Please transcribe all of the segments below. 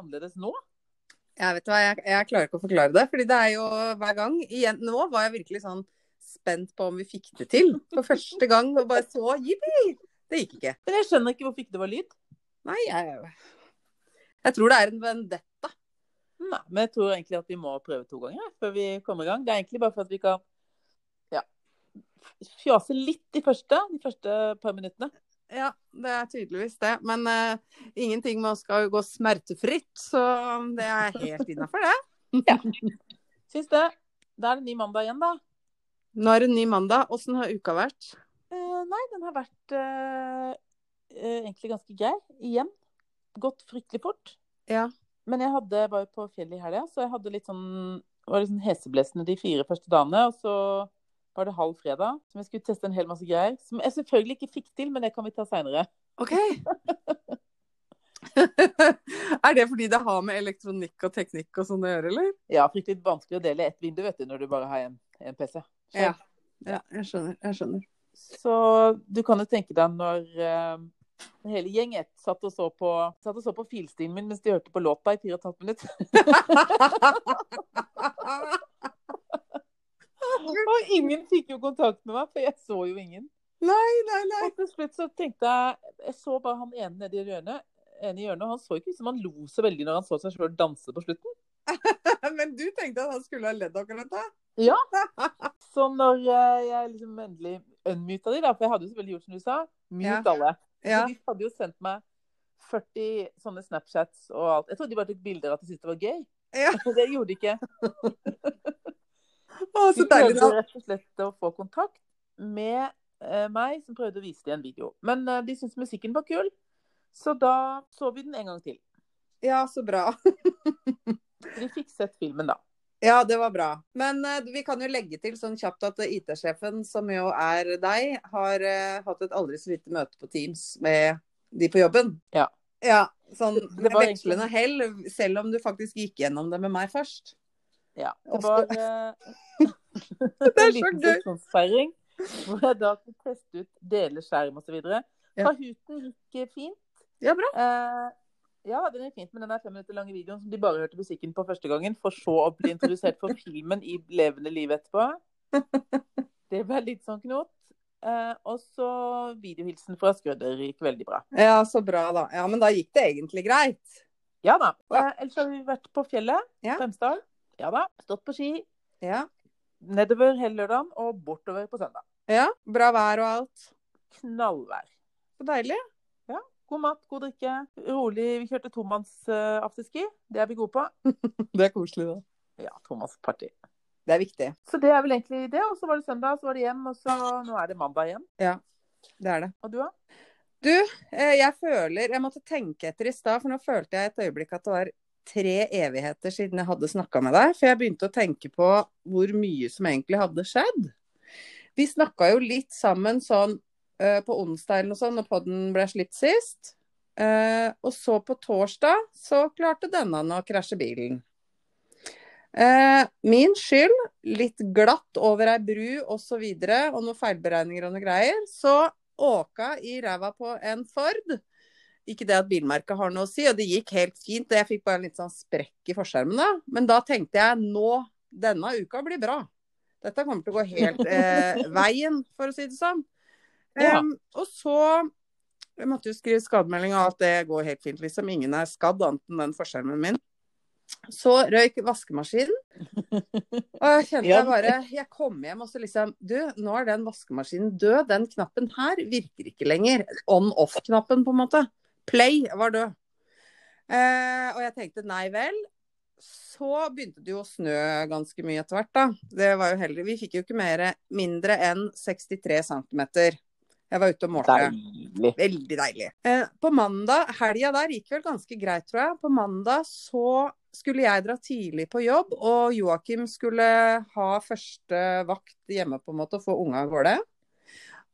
annerledes nå? Jeg vet hva, jeg, jeg klarer ikke å forklare det. fordi det er jo hver gang. Igjen, nå var jeg virkelig sånn spent på om vi fikk det til. For første gang. Og bare så jippi! Det gikk ikke. Men jeg skjønner ikke hvorfor ikke det var lyd. Nei, jeg, jeg tror det er en vendetta. Nei, men jeg tror egentlig at vi må prøve to ganger før vi kommer i gang. Det er egentlig bare for at vi kan ja, fjase litt de første, de første par minuttene. Ja, det er tydeligvis det. Men uh, ingenting med oss skal jo gå smertefritt, så det er helt innafor, det. ja. Syns det. Da er det ny mandag igjen, da. Nå er det ny mandag. Åssen har uka vært? Uh, nei, den har vært uh, egentlig ganske grei. Igjen. Gått fryktelig fort. Ja. Men jeg hadde, var jo på fjellet i helga, så jeg hadde litt sånn var litt sånn heseblesende de fire første dagene. Og så var det halv fredag, som jeg skulle teste en hel masse greier. Som jeg selvfølgelig ikke fikk til, men det kan vi ta seinere. OK. er det fordi det har med elektronikk og teknikk og sånn å gjøre, eller? Ja, fryktelig vanskelig å dele ett vindu, vet du, når du bare har en, en PC. Så. Ja. ja, jeg skjønner. Jeg skjønner. Så du kan jo tenke deg når uh, hele gjengen satt og så på, satt og så på filstilen min mens de hørte på låta i fire og et halvt minutt. og ingen fikk jo kontakt med meg, for jeg så jo ingen. Nei, nei, nei. Og til slutt så tenkte jeg Jeg så bare han ene nede i hjørnet, ene i hjørnet og han så ikke ut som han lo så veldig når han så seg sjøl danse på slutten. Men du tenkte at han skulle ha ledd akkurat da? Ja. Så når jeg liksom endelig unmuta de, da, for jeg hadde jo selvfølgelig gjort som du sa, mute ja. alle. Ja. Så de hadde jo sendt meg 40 sånne Snapchats og alt. Jeg trodde de bare tok bilder av at de syntes det var gøy. Ja. Det gjorde de ikke. Å, så deilig, de prøvde rett og slett å få kontakt med eh, meg, som prøvde å vise dem en video. Men eh, de syntes musikken var kul, så da så vi den en gang til. Ja, så bra. de fikk sett filmen, da. Ja, det var bra. Men eh, vi kan jo legge til sånn kjapt at IT-sjefen, som jo er deg, har eh, hatt et aldri så lite møte på Teams med de på jobben. Ja. Ja, sånn vekslende hell, selv om du faktisk gikk gjennom det med meg først. Ja. Det var uh, en liten sesjonsfeiring hvor jeg da kunne teste ut deleskjerm osv. Kahooten gikk fint. Ja, bra. Ja, den er fint, men den er fem minutter lange videoen som de bare hørte musikken på første gangen, for så å bli introdusert for filmen i levende liv etterpå. Det ble litt sånn knot. Eh, og så videohilsen fra Skrødder gikk veldig bra. Ja, så bra, da. Ja, Men da gikk det egentlig greit? Ja da. Eh, ellers har vi vært på fjellet. Ja. Fremsdal. Ja da. Stått på ski. Ja. Nedover hele lørdagen og bortover på søndag. Ja. Bra vær og alt? Knallvær. Så deilig. Ja. God mat, god drikke. Rolig. Vi kjørte tomanns uh, afterski. Det er vi gode på. det er koselig, da. Ja, tomannsparty. Det er viktig. Så det er vel egentlig det. Og så var det søndag, så var det hjem, og så nå er det mandag igjen. Ja, det er det. Og du, da? Du, eh, jeg føler Jeg måtte tenke etter i stad, for nå følte jeg et øyeblikk at det var tre evigheter siden jeg hadde snakka med deg. For jeg begynte å tenke på hvor mye som egentlig hadde skjedd. Vi snakka jo litt sammen sånn uh, på onsdag eller noe sånt, når podden ble slitt sist. Uh, og så på torsdag så klarte denne å krasje bilen. Uh, min skyld, litt glatt over ei bru osv. Og, så videre, og noen feilberegninger og noe greier. Så åka i ræva på en Ford. Ikke det at bilmerket har noe å si, og det gikk helt fint. og Jeg fikk bare en litt sånn sprekk i forskjermen da. Men da tenkte jeg nå, denne uka blir bra. Dette kommer til å gå helt eh, veien, for å si det sånn. Ja. Um, og så jeg måtte jo skrive skademelding, og alt det går helt fint. liksom. Ingen er skadd, annet enn den forskjermen min. Så røyk vaskemaskinen. Og jeg kjente jeg bare Jeg kom hjem og så liksom Du, nå er den vaskemaskinen død. Den knappen her virker ikke lenger. On-off-knappen, på en måte. Play var død. Eh, og jeg tenkte nei vel. Så begynte det jo å snø ganske mye etter hvert, da. Det var jo heldig. Vi fikk jo ikke mer, mindre enn 63 cm. Jeg var ute og målte. Deilig. Veldig deilig. Eh, på mandag, helga der gikk vel ganske greit, tror jeg. På mandag så skulle jeg dra tidlig på jobb, og Joakim skulle ha første vakt hjemme på en måte og få unga av gårde.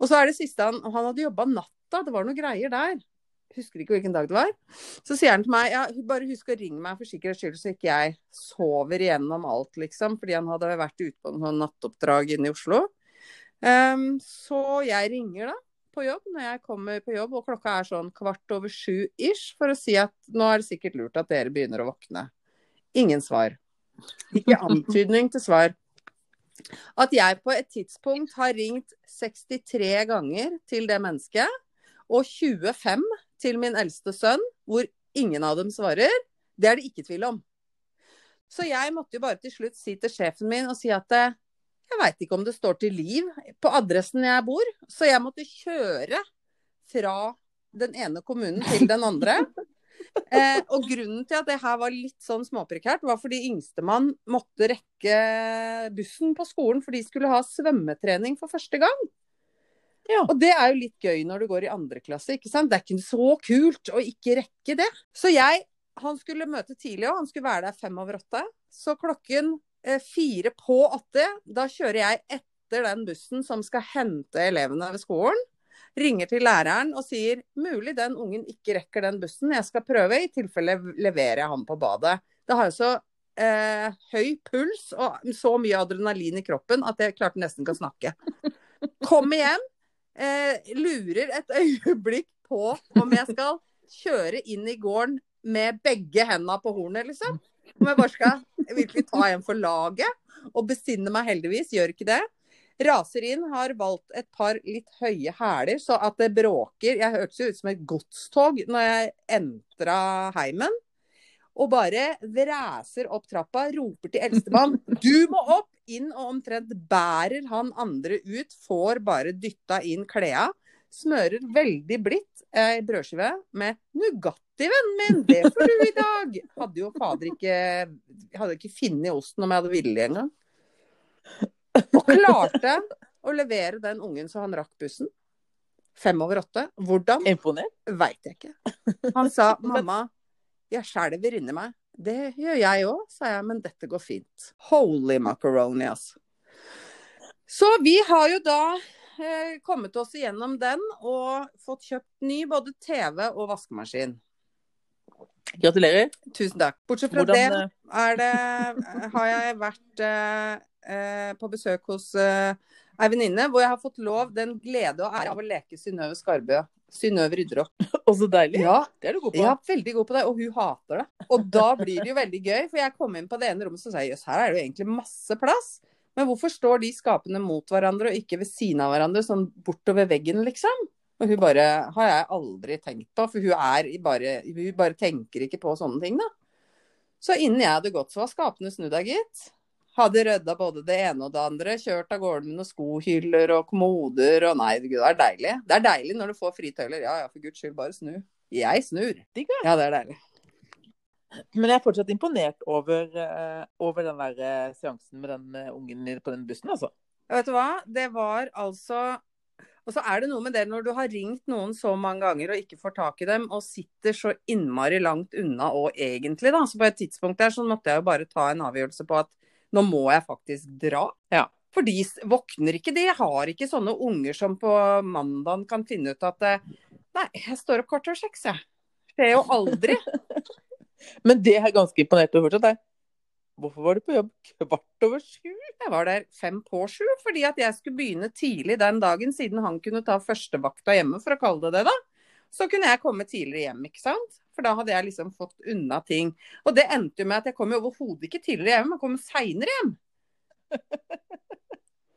Og så er det siste han Han hadde jobba natta, det var noen greier der. Husker ikke hvilken dag det var. Så sier han til meg ja, bare husk å ringe meg for sikkerhets skyld, så ikke jeg sover igjennom alt, liksom. Fordi han hadde vært ute på noen nattoppdrag inne i Oslo. Um, så jeg ringer da på jobb når jeg kommer på jobb, og klokka er sånn kvart over sju ish, for å si at nå er det sikkert lurt at dere begynner å våkne. Ingen svar. Ikke antydning til svar. At jeg på et tidspunkt har ringt 63 ganger til det mennesket, og 25 til min eldste sønn, hvor ingen av dem svarer, det er det ikke tvil om. Så jeg måtte jo bare til slutt si til sjefen min og si at eh, jeg veit ikke om det står til liv på adressen jeg bor, så jeg måtte kjøre fra den ene kommunen til den andre. Eh, og grunnen til at det her var litt sånn småprekært, var fordi yngstemann måtte rekke bussen på skolen, for de skulle ha svømmetrening for første gang. Ja. Og det er jo litt gøy når du går i andre klasse, ikke sant. Det er ikke så kult å ikke rekke det. Så jeg Han skulle møte tidlig òg, han skulle være der fem over åtte. Så klokken eh, fire på åtte, da kjører jeg etter den bussen som skal hente elevene ved skolen. Ringer til læreren og sier mulig den ungen ikke rekker den bussen, jeg skal prøve. I tilfelle leverer jeg ham på badet. Det har jo så eh, høy puls og så mye adrenalin i kroppen at jeg klarte nesten ikke å snakke. Kommer hjem, eh, lurer et øyeblikk på om jeg skal kjøre inn i gården med begge hendene på hornet, liksom. Om jeg bare skal virkelig ta en for laget og besinne meg heldigvis, gjør ikke det. Raser inn, har valgt et par litt høye hæler så at det bråker. Jeg hørtes jo ut som et godstog når jeg entra heimen. Og bare vræser opp trappa, roper til eldstemann 'du må opp'! Inn og omtrent bærer han andre ut, får bare dytta inn klea. Smører veldig blidt ei brødskive med Nugatti, vennen min! Det får du i dag! Hadde jo fader ikke Hadde ikke funnet osten om jeg hadde villet engang. Og klarte å levere den ungen så han rakk bussen. Fem over åtte. Hvordan? Imponert. Veit jeg ikke. Han sa 'mamma, jeg skjelver inni meg'. Det gjør jeg òg, sa jeg, men dette går fint. Holy macaroni, altså. Så vi har jo da eh, kommet oss igjennom den og fått kjøpt ny både TV og vaskemaskin. Gratulerer. Tusen takk. Bortsett fra Hvordan, det det, har jeg vært eh, eh, på besøk hos eh, ei venninne hvor jeg har fått lov den glede og ære av å leke Synnøve Skarbø. Synnøve rydder opp. Og så deilig. Ja, Det er du god på. ja, veldig god på det, og hun hater det. Og da blir det jo veldig gøy, for jeg kom inn på det ene rommet og sa jøss, her er det jo egentlig masse plass. Men hvorfor står de skapene mot hverandre og ikke ved siden av hverandre, sånn bortover veggen, liksom? Og hun bare har jeg aldri tenkt på, for hun er bare Hun bare tenker ikke på sånne ting, da. Så innen jeg hadde gått, så var skapene snudd av, gitt. Hadde rydda både det ene og det andre. Kjørt av gårde med noen skohyller og kommoder og Nei, gud, det er deilig. Det er deilig når du får fritøyler. Ja ja, for guds skyld, bare snu. Jeg snur. Ja, det er deilig. Men jeg er fortsatt imponert over, eh, over den der eh, seansen med den eh, ungen på den bussen, altså. Ja, Vet du hva? Det var altså Og så er det noe med det når du har ringt noen så mange ganger og ikke får tak i dem, og sitter så innmari langt unna og egentlig, da. Så på et tidspunkt der så måtte jeg jo bare ta en avgjørelse på at nå må jeg faktisk dra. Ja. For de våkner ikke, de har ikke sånne unger som på mandagen kan finne ut at eh, Nei, jeg står opp kvart over seks, jeg. Skjer jo aldri. Men det er ganske imponert over fortsatt, deg. Hvorfor var du på jobb kvart over sju? Jeg var der fem på sju, fordi at jeg skulle begynne tidlig den dagen, siden han kunne ta førstevakta hjemme, for å kalle det det, da. Så kunne jeg komme tidligere hjem, ikke sant. For da hadde jeg liksom fått unna ting. Og det endte jo med at jeg kom jo overhodet ikke tidligere hjem, jeg kom seinere hjem.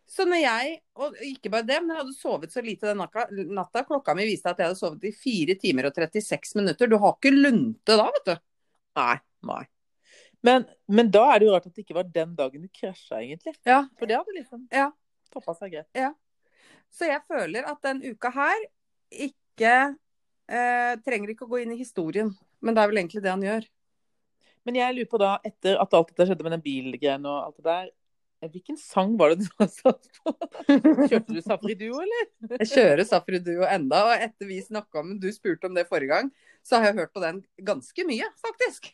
Så når jeg, og ikke bare det, men jeg hadde sovet så lite den natta, klokka mi viste at jeg hadde sovet i 4 timer og 36 minutter. Du har ikke lunte da, vet du. Nei. Nei. Men, men da er det jo rart at det ikke var den dagen du krasja, egentlig. Ja. For det hadde liksom Ja. toppa seg greit. Ja. Så jeg føler at den uka her ikke eh, trenger ikke å gå inn i historien. Men det er vel egentlig det han gjør. Men jeg lurer på da, etter at alt dette skjedde med den bilgreien og alt det der, eh, hvilken sang var det du har satt på? Kjørte du Safri Duo, eller? Jeg kjører Safri Duo enda, og etter vi snakka om du spurte om det forrige gang, så har jeg hørt på den ganske mye, faktisk.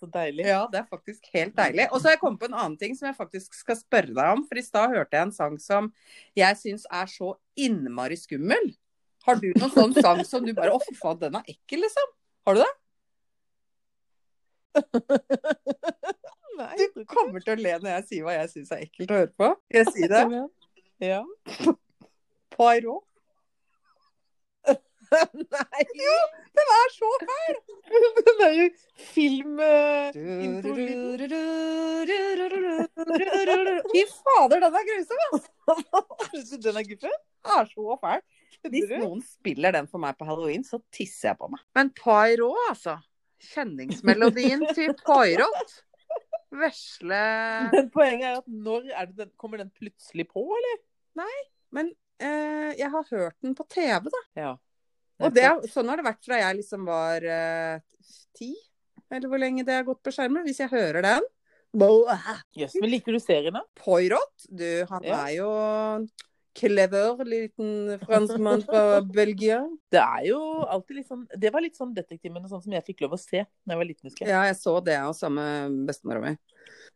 Så deilig. Ja, det er faktisk helt deilig. Og så har jeg kommet på en annen ting som jeg faktisk skal spørre deg om. For i stad hørte jeg en sang som jeg syns er så innmari skummel. Har du noen sånn sang som du bare Å, fy faen, den er ekkel, liksom? Har du det? Nei, Du kommer til å le når jeg sier hva jeg syns er ekkelt å høre på. Skal jeg si det? Ja. Poirot. Nei! Den er så fæl! Den er jo film... eh. Fy fader, den er grusom, ass! Den er guffen? Den er så fæl. Hvis noen spiller den for meg på halloween, så tisser jeg på meg. Men Poirot, altså. Kjenningsmelodien til Poirot. Vesle Men poenget er at når er det den, kommer den plutselig på, eller? Nei, Men eh, jeg har hørt den på TV, da. Ja. Og det, sånn har det vært fra jeg liksom var eh, ti. Eller hvor lenge det har gått på skjermen. Hvis jeg hører den Jøss, men liker du serien, da? Poirot, du, han Ja. er jo clever liten franskmann fra Belgia. Det er jo alltid litt sånn Det var litt sånn Detektivene, sånn som jeg fikk lov å se da jeg var liten, husker jeg. Ja, jeg så det og sammen med bestemora mi.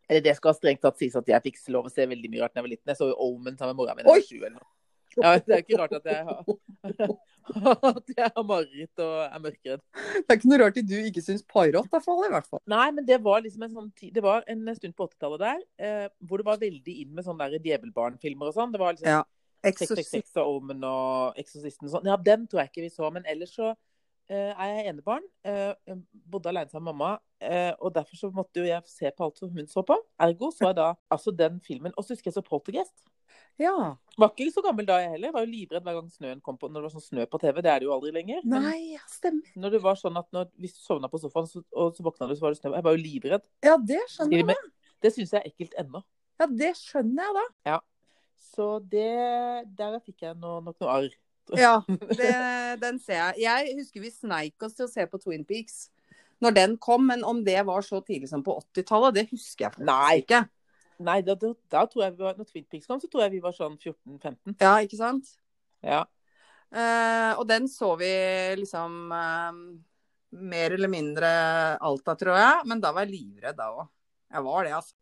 Eller det skal strengt tatt sies at jeg fikk lov å se veldig mye rart da jeg var liten. Jeg så jo Omen sammen med mora mi da jeg var sju eller noe. Ja, det er ikke rart at jeg har At jeg har mareritt og er mørkeredd. Det er ikke noe rart at du ikke syns Pairot er farlig, i hvert fall. Nei, men det var liksom en sånn tid Det var en stund på 80-tallet der eh, hvor det var veldig inn med sånne djevelbarnfilmer og sånn. Det var liksom Ja. 666 og Omen og sånn. Ja, den tror jeg ikke vi så. Men ellers så uh, er jeg enebarn. Uh, bodde alene sammen med mamma. Uh, og derfor så måtte jo jeg se på alt som hun så på. Ergo så jeg da altså den filmen. Og så husker jeg så Poltergeist. Ja. Var ikke så gammel da jeg heller. Var jo livredd hver gang snøen kom på. Når det var sånn snø på TV. Det er det jo aldri lenger. Nei, ja, stemmer. når det var sånn at når, hvis du sovna på sofaen så, og så våkna du, så var det snø. Jeg var jo livredd. Ja, det skjønner jeg. Det syns jeg er ekkelt ennå. Ja, det skjønner jeg da. Så det Der fikk jeg nå- nok noe arr. Ja, det, den ser jeg. Jeg husker vi sneik oss til å se på Twin Peaks når den kom, men om det var så tidlig som på 80-tallet, det husker jeg Nei. ikke. Nei, da, da, da tror jeg vi var, når Twin Peaks kom, så tror jeg vi var sånn 14-15. Ja, ikke sant? Ja. Uh, og den så vi liksom uh, mer eller mindre alt av, tror jeg. Men da var jeg livredd da òg. Jeg var det, altså.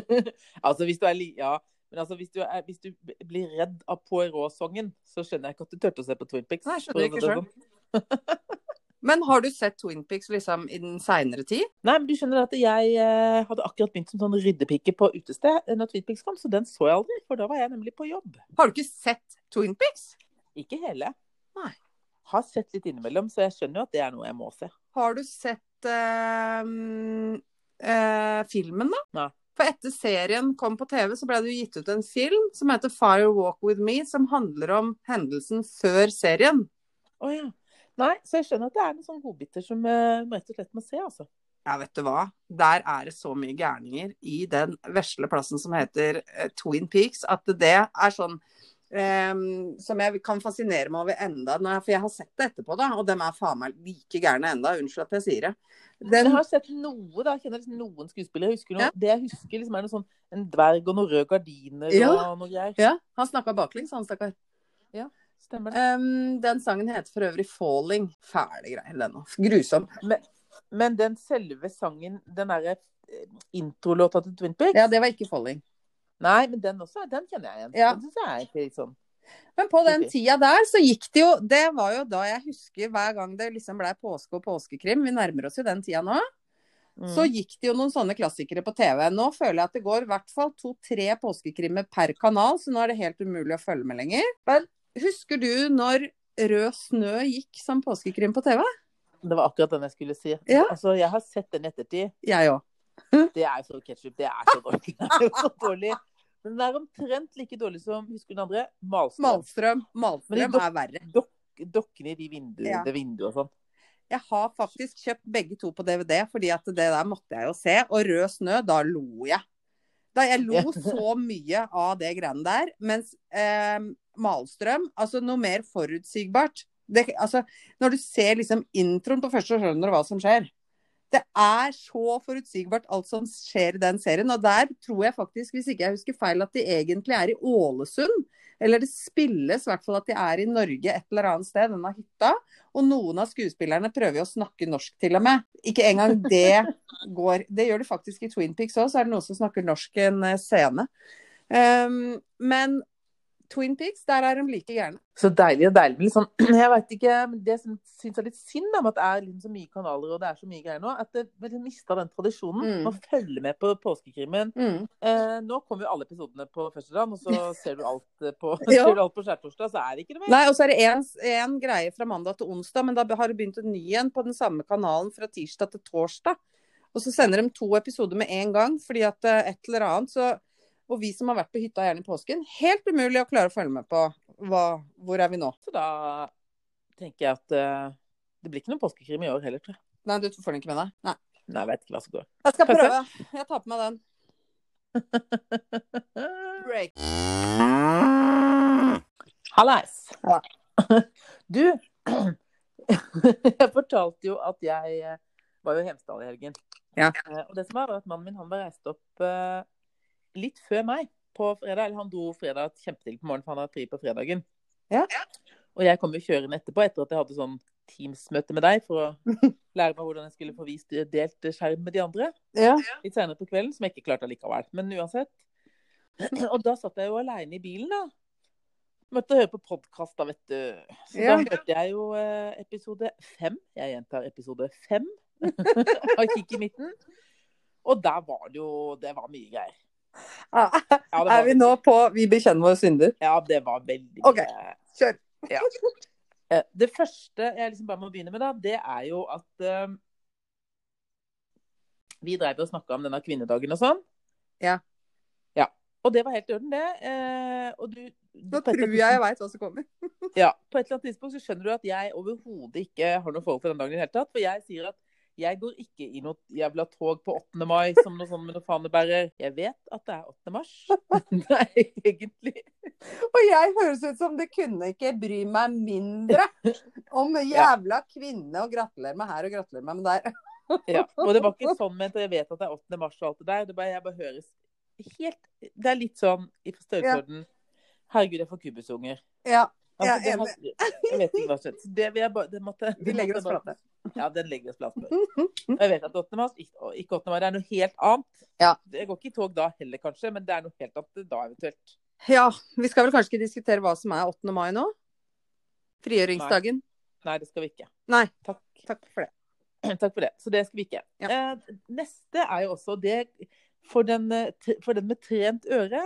altså, hvis du er li... Ja. Men altså, hvis du, er, hvis du blir redd av Poirot-sangen, så skjønner jeg ikke at du turte å se på Twin Peaks. Nei, skjønner jeg ikke sånn. Men har du sett Twin Peaks liksom i den seinere tid? Nei, men du skjønner at jeg eh, hadde akkurat begynt som sånn ryddepike på utested eh, når Twin Peaks kom, så den så jeg aldri, for da var jeg nemlig på jobb. Har du ikke sett Twin Peaks? Ikke hele. Nei. Har sett litt innimellom, så jeg skjønner jo at det er noe jeg må se. Har du sett eh, eh, filmen, da? Nei. For etter serien kom på TV, så ble det jo gitt ut en film som heter Fire Walk With Me, som handler om hendelsen før serien. Å ja. Nei, så jeg skjønner at det er noen sånne godbiter som uh, rett og slett må se, altså. Ja, vet du hva. Der er det så mye gærninger i den vesle plassen som heter eh, Twin Peaks, at det er sånn eh, som jeg kan fascinere meg over enda. jeg- For jeg har sett det etterpå, da, og dem er faen meg like gærne enda. Unnskyld at jeg sier det. Den, jeg har sett noe, da. Jeg kjenner liksom noen skuespillere. Jeg husker noe, Ja. Det jeg husker, liksom er noe sånn en dverg og noen røde gardiner Ja. og noe greier. ja, han snakka baklengs, han stakkar. Stemmer det. Um, den sangen heter for øvrig 'Falling'. Fæle greier, den òg. Grusom. Men den selve sangen, den derre eh, introlåta til Twin Peaks Ja, det var ikke 'Falling'. Nei, men den også, den kjenner jeg igjen. Ja. Den synes jeg er ikke sånn Men på den tida der så gikk det jo Det var jo da jeg husker hver gang det liksom blei påske og påskekrim, vi nærmer oss jo den tida nå, mm. så gikk det jo noen sånne klassikere på TV. Nå føler jeg at det går i hvert fall to-tre påskekrimmer per kanal, så nå er det helt umulig å følge med lenger. Men husker du når Rød snø gikk som påskekrim på TV? Det var akkurat den jeg skulle si. Ja. Altså, jeg har sett den i ettertid. Jeg òg. Det er jo så ketsjup. Det er så dårlig. Det er så dårlig. Men den er omtrent like dårlig som husker du den andre? Malstrøm. Malstrøm. Malstrøm dok, er verre. Dok dokkene i de vinduene, Ja. det vinduet og sånn. Jeg har faktisk kjøpt begge to på DVD, fordi at det der måtte jeg jo se. Og Rød snø, da lo jeg. Da jeg lo så mye av det greiene der. Mens eh, Malstrøm, altså noe mer forutsigbart. Det, altså, når du ser liksom introen på første, så skjønner du hva som skjer. Det er så forutsigbart alt som skjer i den serien. Og der tror jeg faktisk, hvis ikke jeg husker feil, at de egentlig er i Ålesund. Eller det spilles i hvert fall at de er i Norge et eller annet sted, denne hytta. Og noen av skuespillerne prøver jo å snakke norsk til og med. Ikke engang det går. Det gjør de faktisk i Twin Peaks òg, så er det noen som snakker norsk en eh, scene. Um, men Twin Peaks, der er de like gærne. Så deilig og deilig. Liksom, jeg vet ikke, det som syns er litt synd med at det er liksom så mye kanaler og det er så mye greier nå, at det har mista den tradisjonen Mm. med å følge med på påskekrimmen. Mm. Eh, nå kommer jo alle episodene på første dag, og så ser du alt eh, på, Ja. alt på skjærtorsdag, så er det ikke noe mer. Nei, og så er det én greie fra mandag til onsdag, men da har det begynt en ny en på den samme kanalen fra tirsdag til torsdag. Og så sender de to episoder med en gang, fordi at eh, et eller annet så Og vi som har vært på hytta gjerne i påsken, helt umulig å klare å følge med på hva, hvor er vi nå. Så da tenker jeg at uh, det blir ikke noen påskekrim i år heller, tror jeg. Nei, du får den ikke med deg? Nei. Nei, jeg vet ikke hva som går. Jeg skal prøve. Jeg tar på meg den. Break. Hallais! Ja. Du, jeg fortalte jo at jeg eh, var jo i Hemsedal i helgen. Ja. Eh, Og det som var, var at mannen min han var reist opp litt før meg på fredag. Eller han dro fredag kjempetidlig på morgenen, for han har fri på fredagen. Ja. Og jeg kom jo kjørende etterpå, etter at jeg hadde sånn Teams-møte med deg for å lære meg hvordan jeg skulle få vist delt skjerm med de andre. Ja. Litt senere på kvelden, som jeg ikke klarte allikevel. Men uansett. Og da satt jeg jo aleine i bilen, da. Måtte høre på podkast, da, vet du. Så Ja. da hørte jeg jo eh, episode fem. Jeg gjentar episode fem av Kikk i midten. Og der var det jo Det var mye greier. Var, Er vi nå på Vi bekjenner våre synder? Ja, det var veldig Ok. Kjør. Ja. Det første jeg liksom bare må begynne med, da, det er jo at uh, vi dreiv og snakka om denne kvinnedagen og sånn. Ja. Ja. Og det var helt i orden, det. Uh, og du, Nå tror jeg jeg veit hva som kommer. Ja, på et eller annet tidspunkt så skjønner du at jeg overhodet ikke har noe forhold til den dagen i det hele tatt. For jeg sier at jeg går ikke i noe jævla tog på 8. mai som noe sånn med noe fanebærer. Jeg vet at det er 8. mars. Nei, egentlig. Og jeg høres ut som det kunne ikke bry meg mindre om jævla kvinne og gratulerer meg her og gratulerer meg med der. Ja, og det var ikke sånn ment, og jeg vet at det er 8. mars og alt det der. Det bare, jeg bare høres helt Det er litt sånn i størrelsesorden Herregud, jeg får kubusunger. Ja, Altså, Jeg det jeg vet ikke hva som skjedde. Det det måtte, vi legger oss flate. Ja, den legger oss plass for. Og jeg vet at 8. mars, ikke, og ikke 8. mai, det er noe helt annet. Ja. Det går ikke i tog da heller, kanskje, men det er noe helt annet da eventuelt. Ja, vi skal vel kanskje ikke diskutere hva som er 8. mai nå? Frigjøringsdagen? Nei, det skal vi ikke. Nei. Takk. Takk for det. Takk for det. Så det skal vi ikke. Ja. Eh, neste er jo også det for den, eh, for den med trent øre.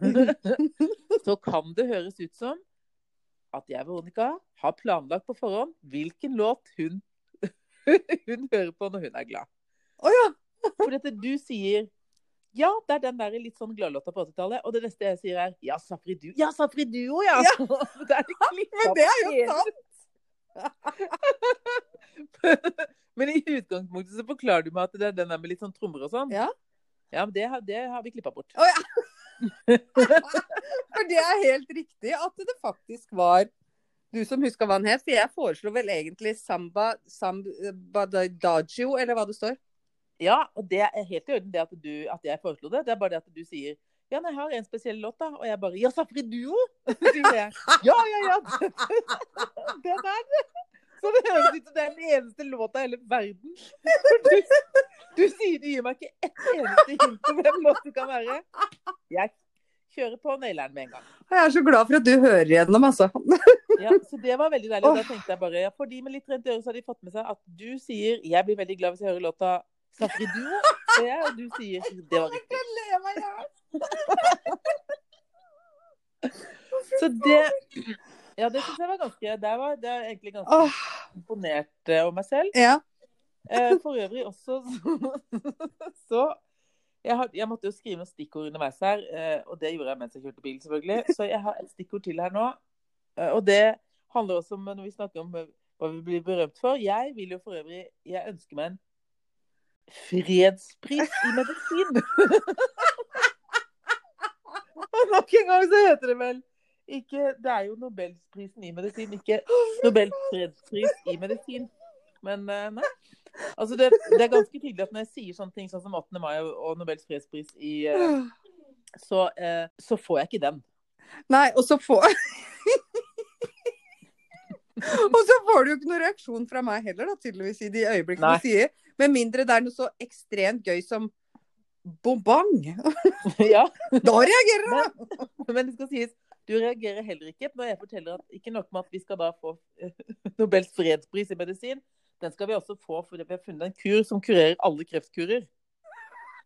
så kan det høres ut som at jeg, Veronica, har planlagt på forhånd hvilken låt hun, hun hører på når hun er glad. Å ja. For dette du sier ja, det er den der litt sånn gladlåta på 80-tallet. Og det neste jeg sier er ja, Safri Duo. Ja, Safri Duo, ja! det litt klippa Men det er jo sant! Men i utgangspunktet så forklarer du meg at det er den der med litt sånn trommer og sånn. Ja. Ja, men det, det har vi klippa bort. Å ja. For det er helt riktig at det faktisk var du som huska hva han het. For jeg foreslo vel egentlig Samba Sambadagio, eller hva det står. Ja, og det er helt i orden det at, du, at jeg foreslo det. Det er bare det at du sier ja, nei, jeg har en spesiell låt, da. Og jeg bare Ja, Safri Duo! Ja, ja, ja. Den er det. Så det høres ut som det er den eneste låta i hele verden. Du, du sier du gir meg ikke ett eneste hint om hvem låt det kan være. Jeg kjører på naileren med en gang. Jeg er så glad for at du hører gjennom, altså. Ja, så det var veldig deilig. Og da tenkte jeg bare ja, for de med litt rent øre, så har de fått med seg at du sier 'jeg blir veldig glad hvis jeg hører låta snakker Duo', du, jeg, og du sier 'det var riktig'. Så det Ja, det syns jeg var ganske Det var, det er egentlig ganske Åh, imponert eh, over meg selv. ja. Eh, For øvrig også så jeg, had, jeg måtte jo skrive noen stikkord underveis her, eh, og det gjorde jeg mens jeg kjørte bil, selvfølgelig. Så jeg har et stikkord til her nå. eh, Og det handler også om når vi snakker om eh, hva vi blir berømt for. Jeg vil jo for øvrig Jeg ønsker meg en fredspris i medisin. Og nok en gang så heter det vel ikke Det er jo Nobelprisen i medisin, ikke Nobels fredspris i medisin. Men nei. Altså det, det er ganske tydelig at når jeg sier sånne ting sånn som 18. mai og Nobels fredspris i eh, så, eh, så får jeg ikke den. Nei, og så får Og så får du jo ikke noen reaksjon fra meg heller, da, tydeligvis, i de øyeblikkene du sier. Med mindre det er noe så ekstremt gøy som bobang. ja, Da reagerer du! men det skal sies Du reagerer heller ikke når jeg forteller at ikke nok med at vi skal da få eh, Nobels fredspris i medisin, den skal vi også få fordi vi har funnet en kur som kurerer alle kreftkurer.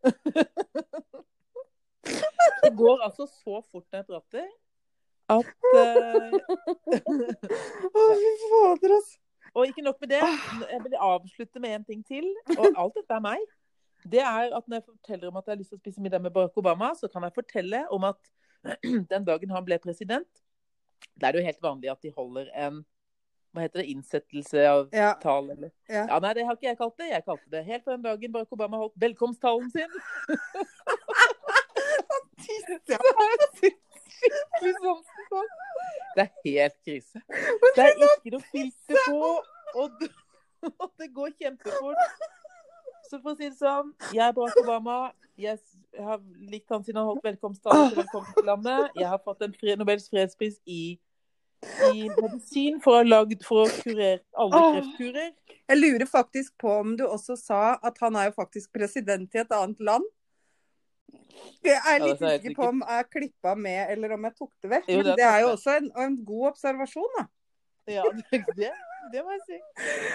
Det går altså så fort når jeg prater at eh, Å, fy fader, altså. Og ikke nok med det, jeg vil avslutte med en ting til. Og alt dette er meg. Det er at når jeg forteller om at jeg har lyst til å spise middag med Barack Obama, så kan jeg fortelle om at den dagen han ble president, da er det jo helt vanlig at de holder en hva heter det, innsettelse av Ja. tall, eller Ja. Ja, nei, det har ikke jeg kalt det. Jeg kalte det helt på den dagen Barack Obama holdt velkomsttalen sin. Ja. Skikkelig sansen for. Det er helt krise. Det er ikke noe filter på, og det, og det går kjempefort. Så for å si det sånn, jeg er Barack Obama. Jeg har likt han siden han holdt velkomsttalen til velkomstlandet. landet. Jeg har fått en Nobels fredspris i, i medisin for å ha lagd for å kurere alle Åh. kreftkurer. Jeg lurer faktisk på om du også sa at han er jo faktisk president i et annet land. Jeg er litt er usikker på om jeg klippa med, eller om jeg tok det vekk. Jo, Men det er det er jo også en, en god observasjon, da. Ja, det, det, det må jeg si.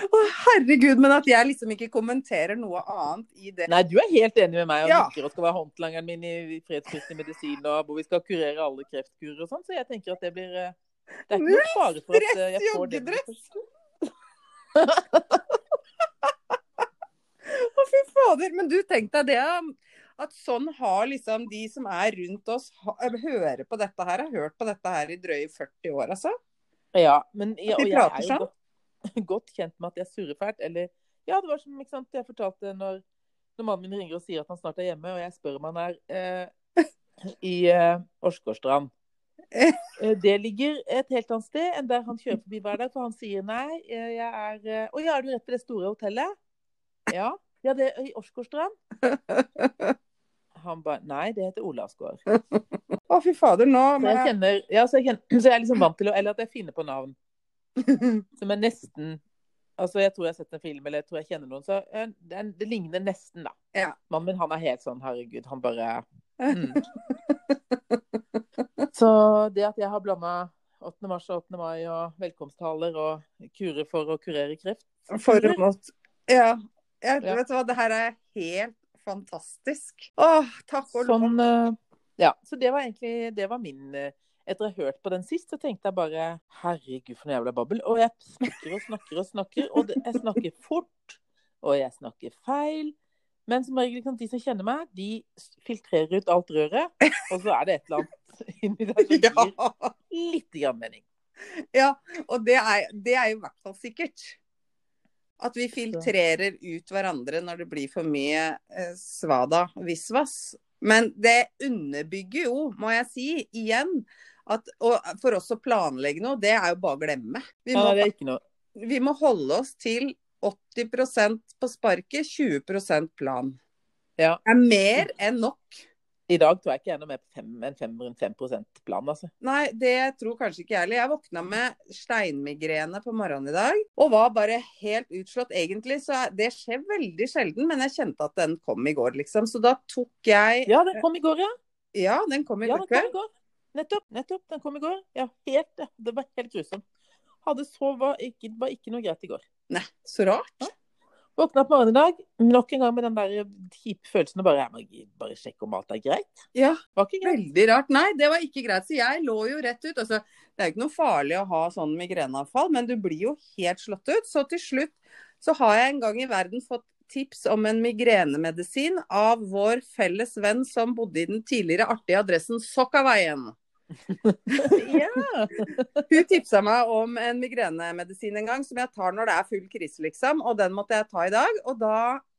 Å, herregud, men at jeg liksom ikke kommenterer noe annet i det. Nei, du er helt enig med meg og Ja. nikker og skal være håndlangeren min i fredskristelig medisin, og hvor vi skal kurere alle kreftkurer og sånn, så jeg tenker at det blir eh, Det er ikke noe fare for at eh, jeg får det. joggedress. Å, fy fader. Men du, tenk deg det. At sånn har liksom de som er rundt oss, hører på dette her, har hørt på dette her i drøye 40 år, altså. Ja, men ja, og jeg er jo sånn? godt, godt kjent med at jeg surrer fælt. Eller ja, det var som ikke sant, jeg fortalte når, når mannen min ringer og sier at han snart er hjemme, og jeg spør om han er eh, i eh, Åsgårdstrand. Eh. Eh, Det ligger et helt annet sted enn der han kjører forbi hver dag, for han sier nei, eh, jeg er eh, Å ja, er du rett ved det store hotellet? Ja. Ja, det er i Åsgårdstrand. Han bare Nei, det heter Olavsgård. Å, fy fader, nå Så jeg kjenner Ja, så jeg, kjenner, så jeg er liksom vant til å Eller at jeg finner på navn som er nesten Altså, jeg tror jeg har sett en film, eller jeg tror jeg kjenner noen, så eh, det, det ligner nesten, da. Ja. Mannen min, han er helt sånn, herregud, han bare mm. Så det at jeg har blanda 8. mars og 8. mai og velkomsttaler og kurer for å kurere kreft For å måtte Ja. Jeg, Ja. Vet du hva, det her er helt fantastisk. Åh, takk og lov. Sånn eh, Ja. Så det var egentlig Det var min eh, Etter å ha hørt på den sist, så tenkte jeg bare Herregud, for noe jævla babbel. Og jeg snakker og snakker og snakker, og jeg snakker fort. Og jeg snakker feil. Men som regel, liksom, de som kjenner meg, de filtrerer ut alt røret. Og så er det et eller annet inni der som gir Ja. litt grann mening. ja, og det er, det er jo i hvert fall sikkert. At vi filtrerer ut hverandre når det blir for mye eh, svada visvas. Men det underbygger jo, må jeg si, igjen at og for oss å planlegge noe, det er jo bare å glemme. Vi må, noe. vi må holde oss til 80% på sparket, 20% plan. Ja. Det er mer enn nok. I dag tror jeg ikke jeg er noe mer på fem, enn 5, rundt 5 plan, altså. Nei, det tror kanskje ikke jeg heller. Jeg våkna med steinmigrene på morgenen i dag, og var bare helt utslått. Egentlig så Det skjer veldig sjelden, men jeg kjente at den kom i går, liksom. Så da tok jeg Ja, den kom i går, ja. Ja, den kom i Ja, går kveld. Nettopp. nettopp, Den kom i går. Ja, helt. Det var helt grusomt. Hadde så, var ikke, var ikke noe greit i går. Nei, så rart. Våkna opp morgenen i dag, nok en gang med den der kjipe følelsen og bare, jeg må bare sjekke om alt er greit. Ja, Var ikke greit. veldig rart. Nei, det var ikke greit. Så jeg lå jo rett ut. Altså, det er jo ikke noe farlig å ha sånn migreneavfall, men du blir jo helt slått ut. Så til slutt så har jeg en gang i verden fått tips om en migrenemedisin av vår felles venn som bodde i den tidligere artige adressen Sokkaveien. Ja. Hun tipsa meg om en migrenemedisin en gang som jeg tar når det er full krise, liksom. Og den måtte jeg ta i dag. Og da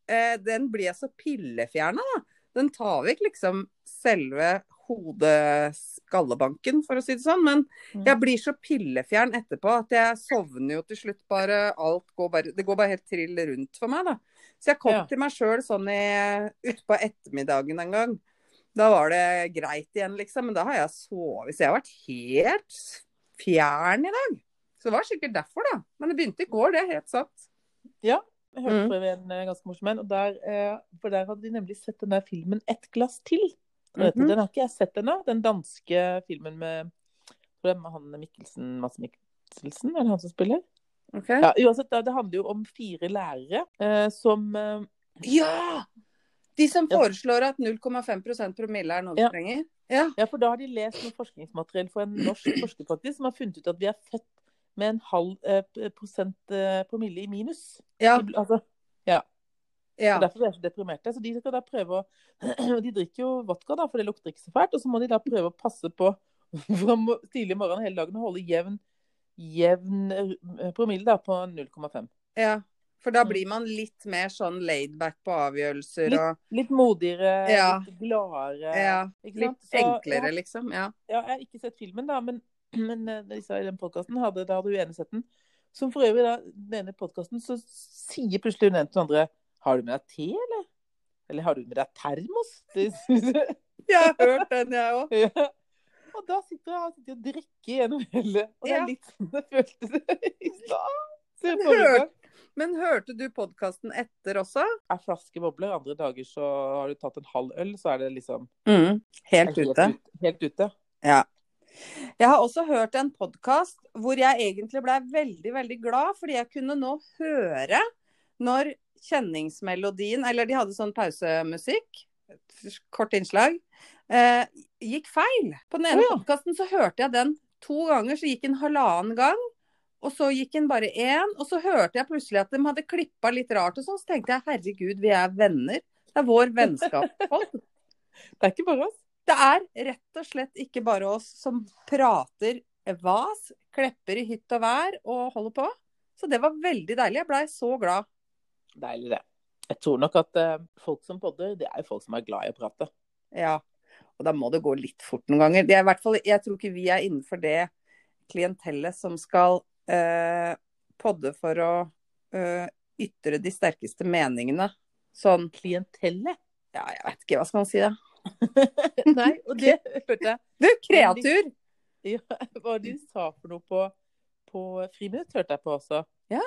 eh, Den blir jeg så pillefjerna, da. Den tar vekk liksom selve hodeskallebanken, for å si det sånn. Men jeg blir så pillefjern etterpå at jeg sovner jo til slutt bare. Alt går bare Det går bare helt trill rundt for meg, da. Så jeg kom Ja. til meg sjøl sånn i utpå ettermiddagen en gang. Da var det greit igjen, liksom. Men da har jeg sovet. Så jeg har vært helt fjern i dag. Så det var sikkert derfor, da. Men det begynte i går, det er helt sant. ja. Jeg hørte Mm. på en eh, ganske morsom en, eh, for der hadde de nemlig sett den der filmen 'Ett glass til'. Heter- Mhm. Den har ikke jeg sett ennå. Den danske filmen med er han Mikkelsen, Mads Mikkelsen, er det han som spiller? Ok. Ja, uansett, det handler jo om fire lærere eh, som eh, Ja! De som foreslår at 0,5% promille er noe vi Ja. trenger? Ja. Ja, for da har de lest noe forskningsmateriell for en norsk forsker faktisk, som har funnet ut at vi er født med en halv eh, prosent eh, promille i minus. Ja. Altså, ja. ja. Derfor er de så deprimerte. Så de skal da prøve å De drikker jo vodka, da, for det lukter ikke så fælt. Og så må de da prøve å passe på fra tidlig morgen hele dagen og holde jevn, jevn eh, promille da, på 0,5. ja. For da Mm. blir man litt mer sånn laid back på avgjørelser Litt- og Litt modigere, Ja. litt gladere. ja, litt enklere, liksom. Ja. Ja, jeg har ikke sett filmen, da, men, men eh, i den podkasten hadde, da hadde hun sett den. Som for øvrig, da, den ene podkasten, så sier plutselig hun ene til den andre Har du med deg te, eller? Eller har du med deg termos? Jeg. Har hørt den, jeg òg. Ja. Og da sitter jeg og drikker gjennom hele Og det er litt sånn det føltes i stad. Se Men hørte du podkasten etter også? Er flaske bobler. Andre dager så har du tatt en halv øl, så er det liksom Mm. Helt ute. ut- Helt ute. Ja. Jeg har også hørt en podkast hvor jeg egentlig ble veldig, veldig glad, fordi jeg kunne nå høre når kjenningsmelodien Eller de hadde sånn pausemusikk, kort innslag, eh, gikk feil. På den ene oh, ja. podkasten så hørte jeg den to ganger, så gikk den halvannen gang. Og så gikk han bare én, og så hørte jeg plutselig at de hadde klippa litt rart og sånn. Så tenkte jeg herregud, vi er venner. Det er vår vennskapspod. Det er ikke bare oss. Det er rett og slett ikke bare oss som prater vas, klepper i hytt og vær og holder på. Så det var veldig deilig. Jeg blei så glad. Deilig, det. Jeg tror nok at eh, folk som podder, det er jo folk som er glad i å prate. Ja. Og da må det gå litt fort noen ganger. Det er i hvert fall, jeg tror ikke vi er innenfor det klientellet som skal eh, podde for å eh, ytre de sterkeste meningene. Sånn Klientellet? Ja, jeg vet ikke. Hva skal man si, da? Nei, og det hørte jeg. Du, kreatur! Ja, hva de sa for noe på, på Friminutt, hørte jeg på også. Ja.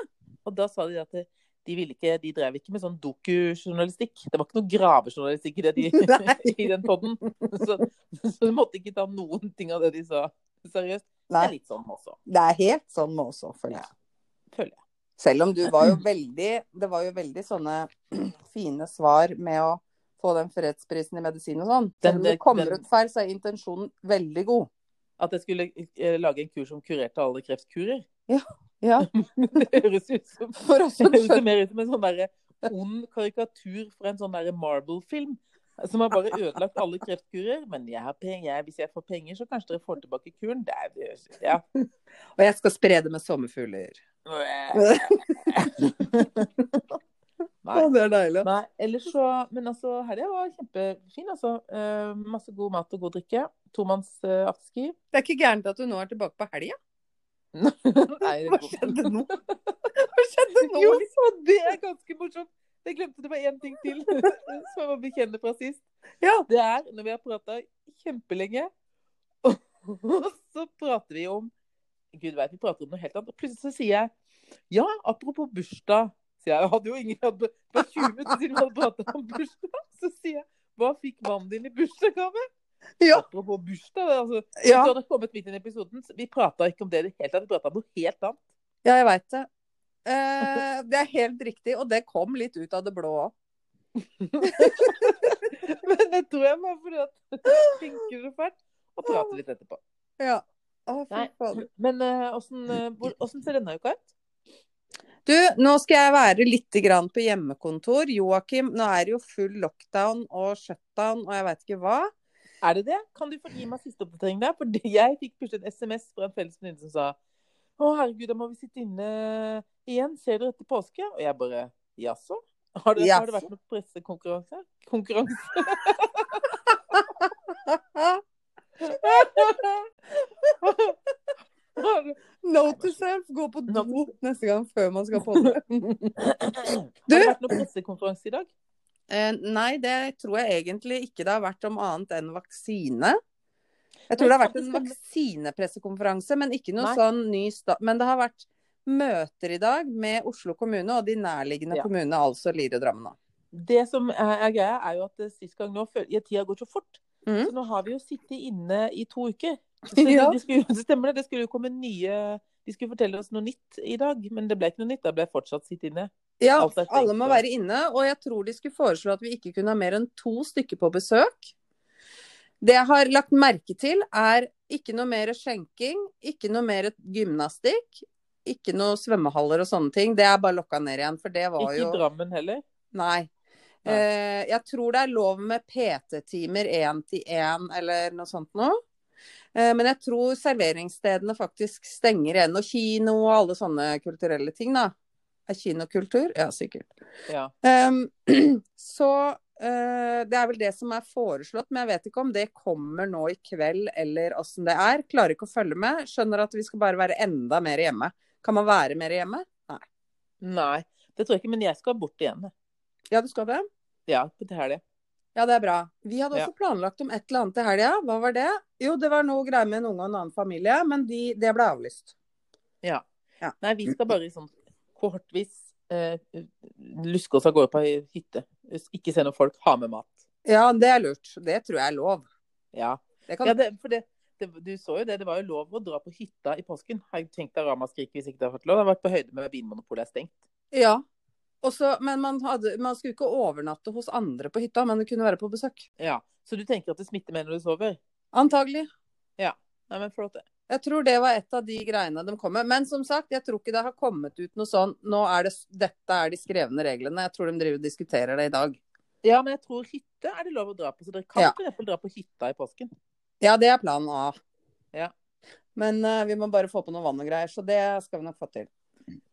Og da sa de at de, de ville ikke, de drev ikke med sånn dokujournalistikk. Det var ikke noe gravejournalistikk i, de, i den podden. Så, så du måtte ikke ta noen ting av det de sa seriøst. Det er litt sånn også, det er helt sånn med òg, føler jeg. føler jeg. Selv om du var jo veldig Det var jo veldig sånne fine svar med å få den fredsprisen i medisin og sånn. Selv om du kommer ut feil, så er intensjonen veldig god. At jeg skulle eh, lage en kur som kurerte alle kreftkurer. Ja, Det høres ut som For oss Det som skjønner mer ut som en sånn derre ond karikatur fra en sånn derre Marble-film. Som har bare ødelagt alle kreftkurer. Men jeg har penger, hvis jeg får penger, så kanskje dere får tilbake kuren. Det er, det- ja. Og jeg skal spre det med sommerfugler. Nei. det er deilig. Nei, ellers så Men altså, helga var kjempefin, altså. Uh, masse god mat og god drikke. Tomanns uh, afterski. Det er ikke gærent at du nå er tilbake på helga. Hva skjedde nå? Hva skjedde nå? Jo, så det er ganske morsomt. Jeg glemte det var én ting til som jeg må bekjenne fra sist. Ja. Det er når vi har prata kjempelenge, og så prater vi om Gud veit, vi prater om noe helt annet. Og plutselig så sier jeg ja, apropos bursdag. Sier jeg, jeg hadde jo ingen hadde, Det var 20 minutter siden vi hadde prata om bursdag. Så sier jeg hva fikk mannen din i bursdagsgave? Ja. Apropos bursdag. Altså, Ja, Du hadde kommet midt inn i episoden. Vi prata ikke om det i det hele tatt. Vi prata om noe helt annet. ja jeg veit det. Eh, det er helt riktig, og det kom litt ut av det blå òg. Men det tror jeg bare fordi at tenker så fælt. Og prater litt etterpå. Ja. Å. Men eh, åssen uh, ser denne uka ut? Du, nå skal jeg være litt grann på hjemmekontor. Joakim, nå er det jo full lockdown og shutdown og jeg veit ikke hva. Er det det? Kan du få gi meg siste oppdatering der? For jeg fikk plutselig en SMS fra en felles venninne som sa Å, herregud, da må vi sitte inne igjen. Ser dere etter påske? Og jeg bare Jaså? Har, det- har det vært noen pressekonkurranse? Konkurranse? Note to self, gå på do neste gang før man skal på det. Har det vært noen pressekonferanse i dag? Eh, nei, det tror jeg egentlig ikke det har vært om annet enn vaksine. Jeg tror det har vært en vaksinepressekonferanse, men ikke noe Nei. sånn ny sta... Men det har vært møter i dag med Oslo kommune og de nærliggende Ja. kommunene, altså Lier og Drammen. Det som er, greia, er jo at eh, sist gang nå Tida går så fort. Mm. Så nå har vi jo sittet inne i to uker. Så det, Ja. skulle, det stemmer det. Det skulle jo komme nye De skulle fortelle oss noe nytt i dag, men det ble ikke noe nytt. Da ble jeg fortsatt sitte inne. Ja, alle må være inne. Og jeg tror de skulle foreslå at vi ikke kunne ha mer enn to stykker på besøk. Det jeg har lagt merke til, er ikke noe mer skjenking, ikke noe mer gymnastikk, ikke noe svømmehaller og sånne ting. Det er bare lokka ned igjen, for det var Ikke jo i Drammen heller. Nei. Nei. Eh, jeg tror det er lov med PT-timer én til én eller noe sånt noe. Eh, men jeg tror serveringsstedene faktisk stenger igjen. Og kino og alle sånne kulturelle ting, da. Er kinokultur? Ja, sikkert. Ja. Um, så det er vel det som er foreslått, men jeg vet ikke om det kommer nå i kveld eller åssen det er. Klarer ikke å følge med. Skjønner at vi skal bare være enda mer hjemme. Kan man være mer hjemme? Nei, Nei, det tror jeg ikke. Men jeg skal bort igjen. Ja, du skal det? Ja, til helga. Ja, det er bra. Vi hadde Ja. også planlagt om et eller annet til helga. Hva var det? Jo, det var noe greier med en unge og en annen familie, men de, det ble avlyst. Ja. Ja. Nei, vi skal bare sånn kohortvis eh, luske oss av gårde på hytte. Ikke se noen folk. Ha med mat. Ja, det er lurt. Det tror jeg er lov. Ja. Det kan... ja det, for det, det, du så jo det. Det var jo lov å dra på hytta i påsken. Har jeg tenkt deg ramaskrik hvis ikke det har fått lov. Det har vært på høyde med Vinmonopolet er stengt. ja. Også, men man, hadde, man skulle ikke overnatte hos andre på hytta, men det kunne være på besøk. Ja. Så du tenker at det smitter med når du sover? Antagelig. Ja, Nei, men flott. Jeg tror det var et av de greiene de kom med. Men som sagt, jeg tror ikke det har kommet ut noe sånn Nå er det, dette er de skrevne reglene. Jeg tror de driver og diskuterer det i dag. Ja, men jeg tror hytte er det lov å dra på. Så dere kan Ja. hvert fall dra på hytta i påsken. Ja, det er planen A. Ja. Men uh, vi må bare få på noe vann og greier, så det skal vi nok få til.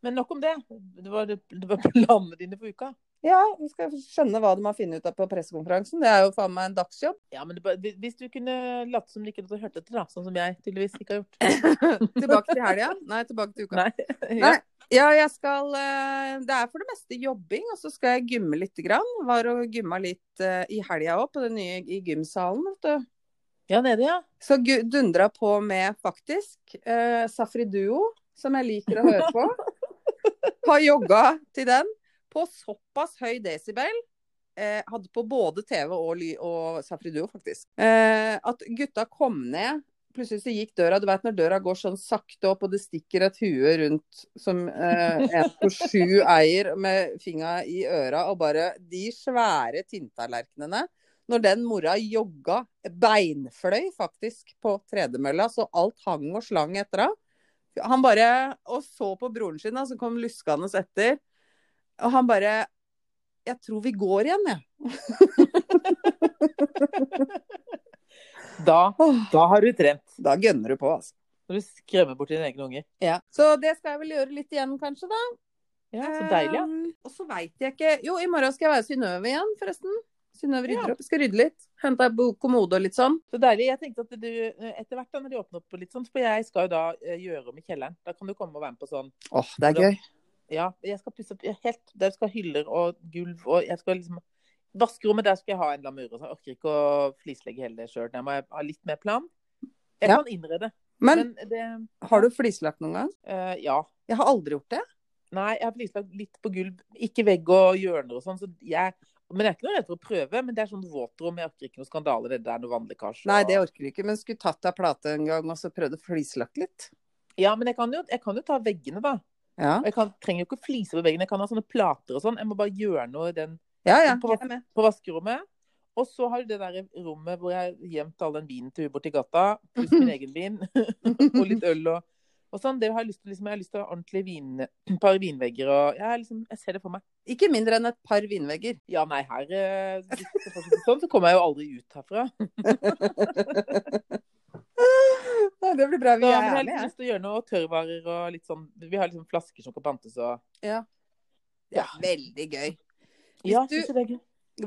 Men nok om det. Det var, det var planene dine for uka. Ja, vi skal skjønne hva de har funnet ut av på pressekonferansen. Det er jo faen meg en dagsjobb. Ja, men det, hvis du kunne latt som du ikke hadde hørt etter, da. Sånn som jeg tydeligvis ikke har gjort. tilbake til helga? Nei, tilbake til uka. Nei. Nei. Ja. Ja, jeg skal eh, Det er for det meste jobbing, og så skal jeg gymme lite grann. Var og gymma litt eh, i helga òg, på den nye i gymsalen, vet du. ja, nede, ja. Så dundra på med, faktisk, eh, Safri Duo, som jeg liker å høre på. Har jogga til den på såpass høy desibel. Eh, hadde på både TV og, ly og Safri Duo, faktisk. Eh, at gutta kom ned. Plutselig så gikk døra. Du vet når døra går sånn sakte opp, og det stikker et hue rundt som eh, en på sju eier med fingra i øra, og bare de svære tinntallerkenene. Når den mora jogga, beinfløy faktisk, på tredemølla, så alt hang og slang etter henne. Han bare Og så på broren sin, da, som kom luskende etter. Og han bare Jeg tror vi går igjen, jeg. Da, da har du trent. Da gønner du på, altså. Når du skremmer bort dine egne unger. Ja. Så det skal jeg vel gjøre litt igjen, kanskje, da. Ja, Så deilig, ja. Um, og så veit jeg ikke Jo, i morgen skal jeg være Synnøve igjen, forresten. Synnøve rydder Ja. opp. Skal rydde litt. Hente ei kommode og litt sånn. Så deilig. Jeg tenkte at du etter hvert da, når de åpner opp litt sånn, for jeg skal jo da eh, gjøre om i kjelleren. Da kan du komme og være med på sånn Åh, det er gøy. Ja, jeg skal pusse opp helt Der skal hyller og gulv og jeg skal liksom Vaskerommet, der skal jeg ha en lamur. Så jeg orker ikke å flislegge hele det sjøl. Der må jeg ha litt mer plan. Jeg Ja. kan innrede, Men men det har du flislagt noen gang? Uh, Ja. Jeg har aldri gjort det. Nei, jeg har flislagt litt på gulv. Ikke vegg og hjørner og sånn. Så jeg, men jeg er ikke noe redd for å prøve. Men det er sånn våtrom. Jeg orker ikke noe skandale. Det er noe vannlekkasje. Nei, det orker du ikke. Men skulle tatt deg plate en gang og så prøvd å flislagt litt. Ja, men jeg kan, jo, jeg kan jo ta veggene, da. Ja, Og Jeg kan, trenger jo ikke flise på veggen. Jeg kan ha sånne plater og sånn. Jeg må bare gjøre noe i den ja. ja. På- på vaskerommet. Og så har du det der rommet hvor jeg har gjemt all den vinen til hun borti gata, pluss min egen vin, og litt øl og, og sånn. Det har jeg lyst til, liksom, jeg har lyst til å ha ordentlig vin, et par vinvegger og jeg, er liksom, jeg ser det for meg. Ikke mindre enn et par vinvegger. Ja, nei, her eh, sånn, så kommer jeg jo aldri ut herfra. Nei, det blir bra. Så, Vi men er Vi har litt lyst til å gjøre noe tørrvarer og litt sånn Vi har liksom flasker som kan pantes og Ja. Er veldig gøy. Hvis Ja, du- det er gøy.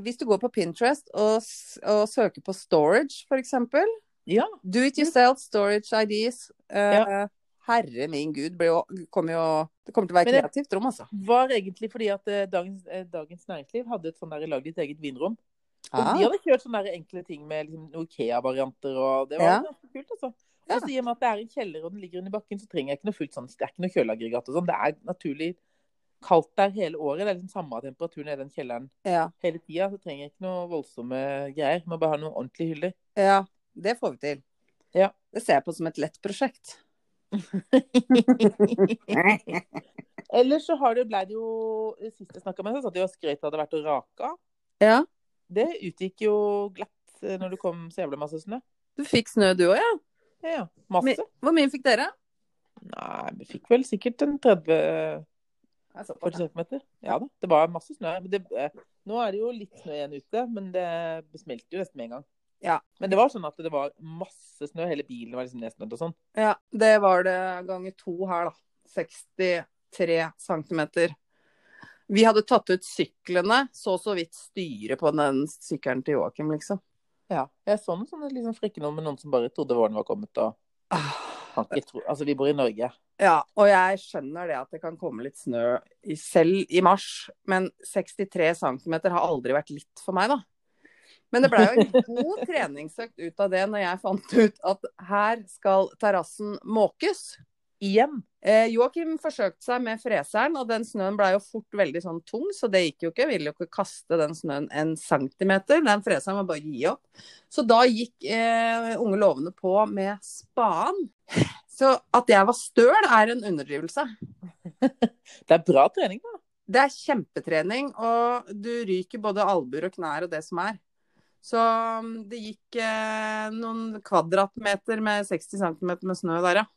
Hvis du går på Pinterest og, og søker på storage, f.eks. Ja. Do it yourself storage ideas. Uh, Ja. Herre min gud, blir jo, kommer jo, det kommer til å være kreativt rom, altså. Det Var egentlig fordi at eh, Dagens, eh, Dagens Næringsliv hadde et sånn lagd ditt eget vinrom. Og Ah, de hadde kjørt sånne enkle ting med liksom, Ikea-varianter, og det var Ja. ganske kult, altså. Ja. Så sier man at det er en kjeller og den ligger under bakken, så trenger jeg ikke noe fullt sånn, det er ikke noe kjøleaggregat og sånn. Det er naturlig kaldt der hele året. Det er liksom samme temperaturen i den kjelleren ja, hele tida. Så trenger jeg ikke noe voldsomme greier. Må bare ha noen ordentlige hyller. ja, det får vi til. Ja. Det ser jeg på som et lett prosjekt. Ellers så har det, ble det jo Sist jeg snakka med deg, så satt de og skrøt av det hadde vært og raka. Ja. Det utgikk jo glatt eh, når det kom så jævlig masse snø. Du fikk snø du òg, ja? Ja, masse. Hvor mye fikk dere? Nei, vi fikk vel sikkert en 30-40 cm. Ja da, det var masse snø. Men det, eh, nå er det jo litt snø igjen ute, men det smelter jo nesten med en gang. Ja. Men det var sånn at det var masse snø. Hele bilen var liksom nedsnødd og sånn. Ja, det var det ganger to her, da. 63 centimeter. Vi hadde tatt ut syklene, så så vidt styret på den sykkelen til Joakim, liksom. Ja. Jeg så noen sånne liksom frikkenår med noen som bare trodde våren var kommet. og Ah. tro, Altså, vi bor i Norge. Ja, og jeg skjønner det at det kan komme litt snø i, selv i mars, men 63 cm har aldri vært litt for meg, da. Men det blei jo en god treningsøkt ut av det når jeg fant ut at her skal terrassen måkes. Igjen. Eh, Joakim forsøkte seg med freseren, og den snøen blei jo fort veldig sånn tung, så det gikk jo ikke. Jeg ville jo ikke kaste den snøen en centimeter. Den freseren var bare å gi opp. Så da gikk eh, unge lovende på med spaden. Så at jeg var støl, er en underdrivelse. Det er bra trening, da. Det er kjempetrening, og du ryker både albuer og knær og det som er. Så um, det gikk eh, noen kvadratmeter med 60 cm med snø der, ja.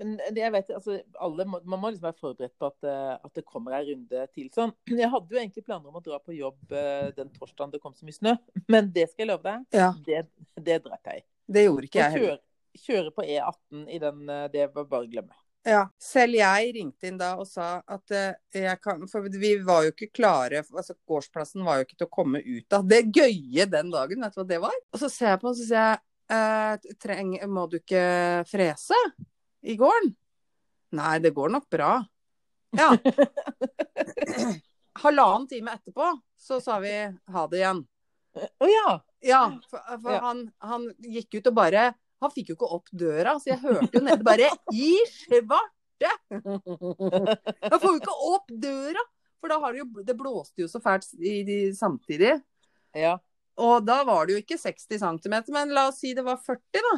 Men det jeg vet, altså, alle Man må liksom være forberedt på at, eh, at det kommer ei runde til. sånn. Jeg hadde jo egentlig planer om å dra på jobb eh, den torsdagen det kom så mye snø. Men det skal jeg love deg, Ja. det, det dreit jeg i. Det gjorde ikke jeg heller. kjøre, kjøre på E18 i den, eh, det var bare å glemme. Ja, selv jeg ringte inn da og sa at jeg kan For vi var jo ikke klare altså Gårdsplassen var jo ikke til å komme ut av. Det gøye den dagen, vet du hva det var? Og så ser jeg på og så sier jeg eh, treng, Må du ikke frese i gården? Nei, det går nok bra. Ja. Halvannen time etterpå så sa vi ha det igjen. Å ja! Ja, for, for Ja. Han, han gikk ut og bare Han fikk jo ikke opp døra, så jeg hørte jo nede bare I svarte! Jeg får jo ikke opp døra! For da har det jo Det blåste jo så fælt i, de, samtidig. ja. Og da var det jo ikke 60 cm, men la oss si det var 40, da.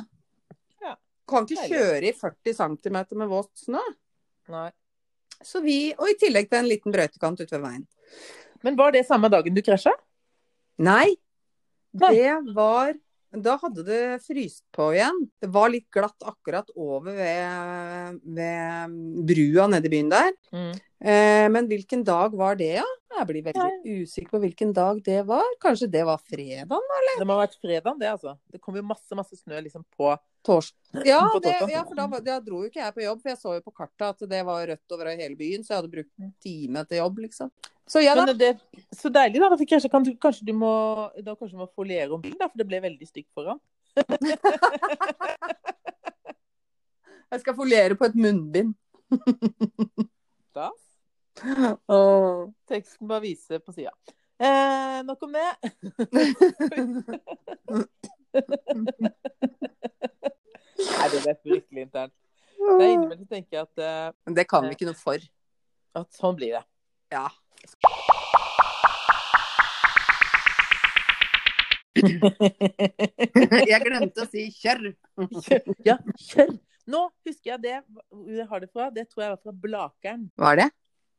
Kan ikke kjøre i 40 cm med våt snø. Nei. Så vi, Og i tillegg til en liten brøytekant ute ved veien. Men var det samme dagen du krasja? Nei. det var Da hadde det fryst på igjen. Det var litt glatt akkurat over ved, ved brua nede i byen der. Mm. Eh, men hvilken dag var det, ja? Jeg blir veldig usikker på hvilken dag det var. Kanskje det var fredag? Det må ha vært fredagen, det, altså. Det kom jo masse masse snø liksom på Torsdag? Ja, det, ja, for da, da dro jo ikke jeg på jobb. For jeg så jo på kartet at det var rødt over hele byen, så jeg hadde brukt en time til jobb, liksom. Så ja da. Det, så deilig, da. kanskje, kan du, kanskje du må, da kanskje du må foliere om bilen, da, for det ble veldig stygt foran. Jeg skal foliere på et munnbind. Da. Og Teksten bare vise på sida. Eh, nok om det. Nei, det ble virkelig internt. Det er innimellom tenker jeg at, eh, Men det kan vi ikke noe for. at sånn blir det. Ja. Jeg glemte å si kjørr. ja, kjørr. Nå husker jeg det. Jeg har det fra? Det tror jeg var fra Blakeren. Var det?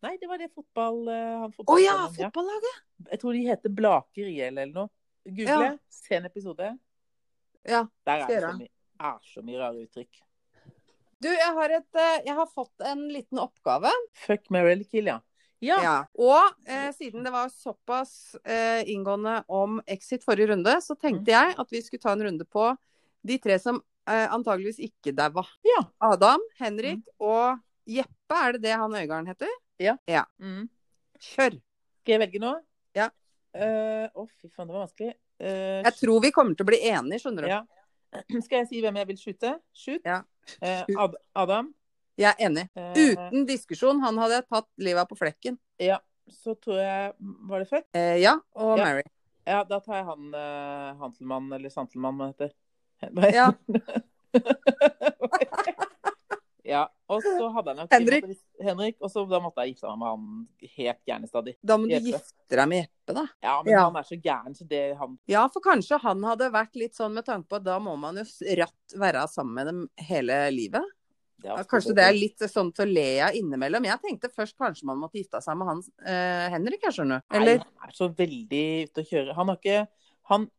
Nei, det var det fotball... eh, han fotball ja, ja. fotballaget. Jeg tror de heter Blakeriet eller noe. Google, Ja. se en episode. Ja. Der er det så mye, er så mye rare uttrykk. Du, jeg har, et, eh, jeg har fått en liten oppgave. Fuck, marry eller kill, ja. Ja. Ja. Og eh, siden det var såpass eh, inngående om Exit forrige runde, så tenkte jeg at vi skulle ta en runde på de tre som eh, antageligvis ikke daua. Ja. Adam, Henrik og Jeppe, er det det han Øygarden heter? Mm. Kjør! Skal jeg velge nå? Ja. Eh, Å, fy faen, det var vanskelig. Uh, Jeg tror vi kommer til å bli enige, skjønner du. ja. Skal jeg si hvem jeg vil skyte? Skyt. Ja. Uh, Ad Adam. Jeg er enig. Eh, Uten diskusjon. Han hadde tatt livet på flekken. Ja. Så tror jeg Var det fuck? Eh, ja, og Ja. Mary. Ja, da tar jeg han uh, Hantelmann, eller Santelmann, hva det heter. Ja. Ja, og så hadde han nok Henrik. Henrik, og så da måtte jeg gifte meg med han helt gærne stadig. Da må du Jeppe. gifte deg med Jeppe, da. Ja, men Ja. han er så gæren, så det han Ja, for kanskje han hadde vært litt sånn med tanke på at da må man jo ratt være sammen med dem hele livet. Ja, kanskje det er litt sånn til å le av innimellom. Jeg tenkte først kanskje man måtte gifte seg med han eh, Henrik, jeg skjønner. Nei, han er så veldig ute å kjøre. Han har ikke Han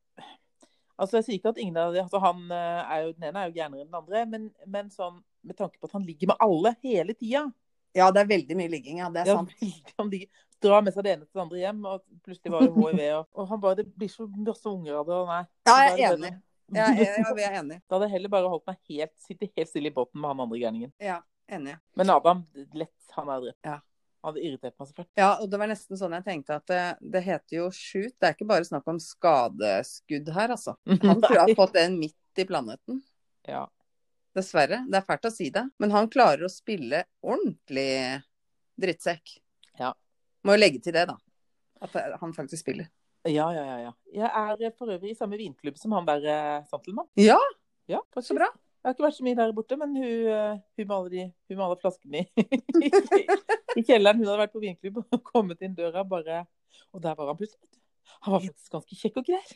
Altså, jeg sier ikke at ingen av de altså, Han eh, er jo Den ene er jo gærnere enn den andre, men, men sånn med tanke på at han ligger med alle hele tida. Ja, det er veldig mye ligging, ja. Det er Ja, sant. veldig- han ligger, drar med seg det ene til det andre hjem, og plutselig var det hiv. Og, og han bare, det blir så masse unger av det. og Nei. Ja, jeg er enig. Jeg, jeg, jeg er enig. Da hadde jeg heller bare holdt meg helt, sittet helt stille i båten med han andre gærningen. Ja, enig. Men Adam, lett, han er drept. Ja. Han hadde irritert meg så fælt. Ja, og det var nesten sånn jeg tenkte at det, det heter jo shoot. Det er ikke bare snakk om skadeskudd her, altså. Han tror jeg har fått en midt i planeten. Ja. Dessverre. Det er fælt å si det. Men han klarer å spille ordentlig drittsekk. Ja. Må jo legge til det, da. At han faktisk spiller. Ja, ja, ja, ja. Jeg er for øvrig i samme vinklubb som han der eh, Santelmann. Ja, Ja, så bra. Jeg har ikke vært så mye der borte, men hun, eh, hun maler, hun maler, flaskene i, i kjelleren, hun hadde vært på vinklubb og kommet inn døra bare Og der var han plutselig. Han var faktisk ganske kjekk og grei.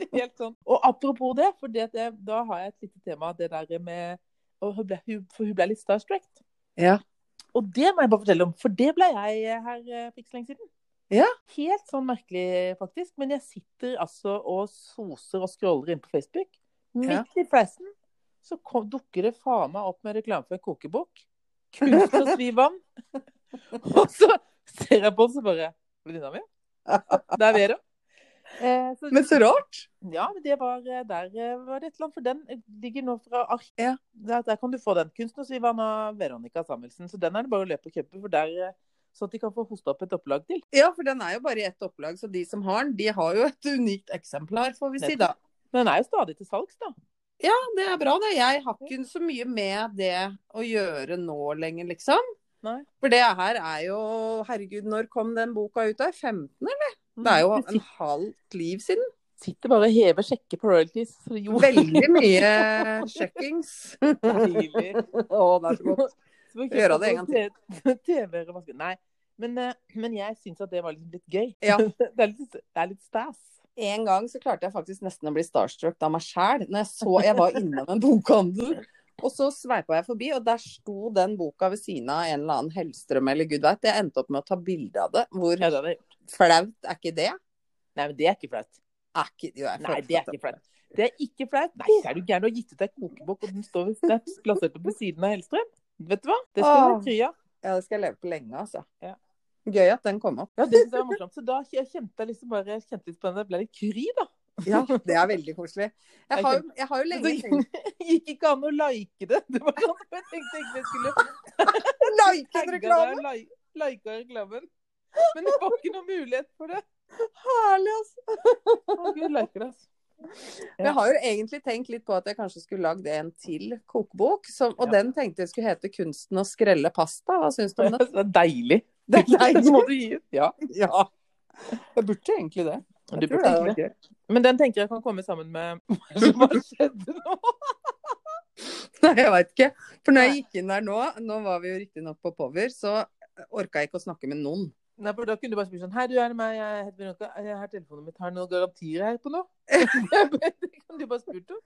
Så helt sånn. Og apropos det, for det, det, da har jeg et lite tema, det der med og hun ble, For hun ble litt starstruck. Ja. Og det må jeg bare fortelle om, for det ble jeg eh, her eh, for ikke så lenge siden. Ja. Helt sånn merkelig, faktisk. Men jeg sitter altså og soser og scroller inn på Facebook. Midt i fleisen så kom, dukker det faen meg opp med reklame for en kokebok. Kunst og svi vann. og så ser jeg på den, så bare Venninna mi? Det er Vera. Eh, så, Men så rart. ja, men det var eh, der eh, var det et eller annet. For den eh, ligger nå fra ark. Ja. Der, der kan du få den. 'Kunst og svi vann' av Veronica Samuelsen. Så den er det bare å løpe og kjøpe, for der så at de kan få hosta opp et opplag til. Ja, for den er jo bare i ett opplag, så de som har den, de har jo et unikt eksemplar, får vi si da. Men den er jo stadig til salgs, da. Ja, det er bra det. Jeg har ikke så mye med det å gjøre nå lenger, liksom. Nei. For det her er jo Herregud, når kom den boka ut? da? 15, eller? Det er jo Mm. en halvt liv siden. Sitter bare og hever sjekker på royalties. Jo, Veldig mye sjekkings. deilig. Å, det er så godt. Så Gjøre det en gang til. TV-er og vaske. Nei, men, eh, men jeg syns at det var liksom litt gøy. Ja. Det er litt, det er litt stas. En gang så klarte jeg faktisk nesten å bli starstruck av meg sjæl. Når jeg så jeg var innom en bokhandel. Og så sveipa jeg forbi, og der sto den boka ved siden av en eller annen Hellstrøm eller gud veit. Jeg endte opp med å ta bilde av det. Hvor Ja, det flaut er ikke det? Nei, men det er ikke flaut. Er ikke, jo, Nei, det er ikke flaut. Det er ikke flaut. Nei, er du gæren? Du har gitt ut ei kokebok, og den står ved på siden av Hellstrøm. Vet du hva? Det skal være av. Ja, det skal jeg leve på lenge, altså. Ja. Gøy at den kom opp. Ja, det jeg var morsomt. Så da jeg kjente jeg liksom bare kjente litt på den. Det ble litt kry, da. Ja, det er veldig koselig. Jeg har, jeg har jo lenge Det gikk ikke an å like det. Det var sånn jeg tenkte egentlig jeg skulle Like en tagge reklame! like, like reklamen. Men det var ikke noen mulighet for det. Herlig, altså. Å, Gud, liker det, altså. Jeg har jo egentlig tenkt litt på at jeg kanskje skulle lagd en til kokebok. Som, og Ja. den tenkte jeg skulle hete 'Kunsten å skrelle pasta'. Hva syns du om det? Det er deilig. Det er deilig. Det må du gi ut. Ja. Ja. Jeg burde egentlig det. Jeg du burde det egentlig det. Men den tenker jeg kan komme sammen med Hva skjedde nå? Nei, jeg veit ikke. For når jeg gikk inn der nå, nå var vi jo riktignok på Power, så orka jeg ikke å snakke med noen. Nei, for Da kunne du bare spurt sånn Hei, du er det meg, jeg heter Veronica. Jeg har telefonen mitt. Har du noen garantier her på noe? det kan du bare spurt om.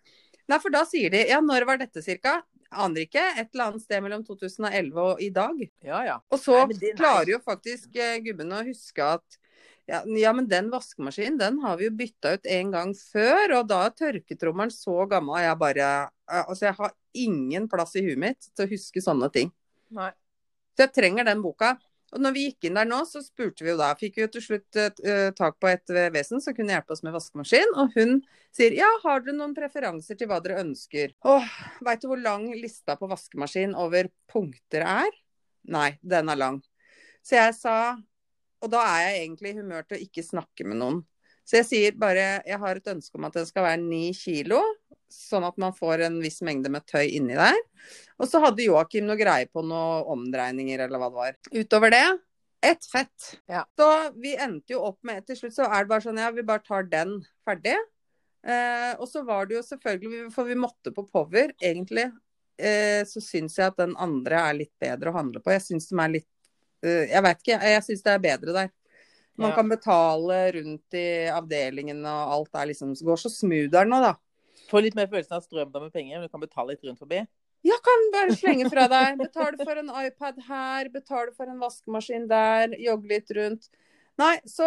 Nei, for da sier de ja, når var dette cirka? Aner ikke. Et eller annet sted mellom 2011 og i dag. Ja, ja. Og så Nei, men klarer jo faktisk eh, gubben å huske at ja, ja, men den vaskemaskinen den har vi jo bytta ut en gang før, og da er tørketrommelen så gammel. Jeg bare eh, Altså, jeg har ingen plass i huet mitt til å huske sånne ting. Nei. Så jeg trenger den boka. Og når vi gikk inn der nå, så spurte vi jo da. Fikk vi jo til slutt uh, tak på et eh, vesen som kunne hjelpe oss med vaskemaskin. Og hun sier ja, har dere noen preferanser til hva dere ønsker? Åh, veit du hvor lang lista på vaskemaskin over punkter er? Nei, den er lang. Så jeg sa Og da er jeg egentlig i humør til å ikke snakke med noen. Så jeg sier bare jeg har et ønske om at den skal være ni kilo, sånn at man får en viss mengde med tøy inni der. Og så hadde Joakim noe greie på noen omdreininger eller hva det var. Utover det ett fett. Ja. Så vi endte jo opp med Til slutt så er det bare sånn ja, vi bare tar den ferdig. Eh, og så var det jo selvfølgelig For vi måtte på Power egentlig eh, så syns jeg at den andre er litt bedre å handle på. Jeg syns de er litt eh, Jeg veit ikke, jeg syns det er bedre der. Man Ja. kan betale rundt i avdelingen, og alt er liksom går så smooth der nå, da. Får litt mer følelsen av strøm da med penger, men du kan betale litt rundt forbi. Ja, kan bare slenge fra deg. Betale for en iPad her, betale for en vaskemaskin der, jogge litt rundt. Nei, så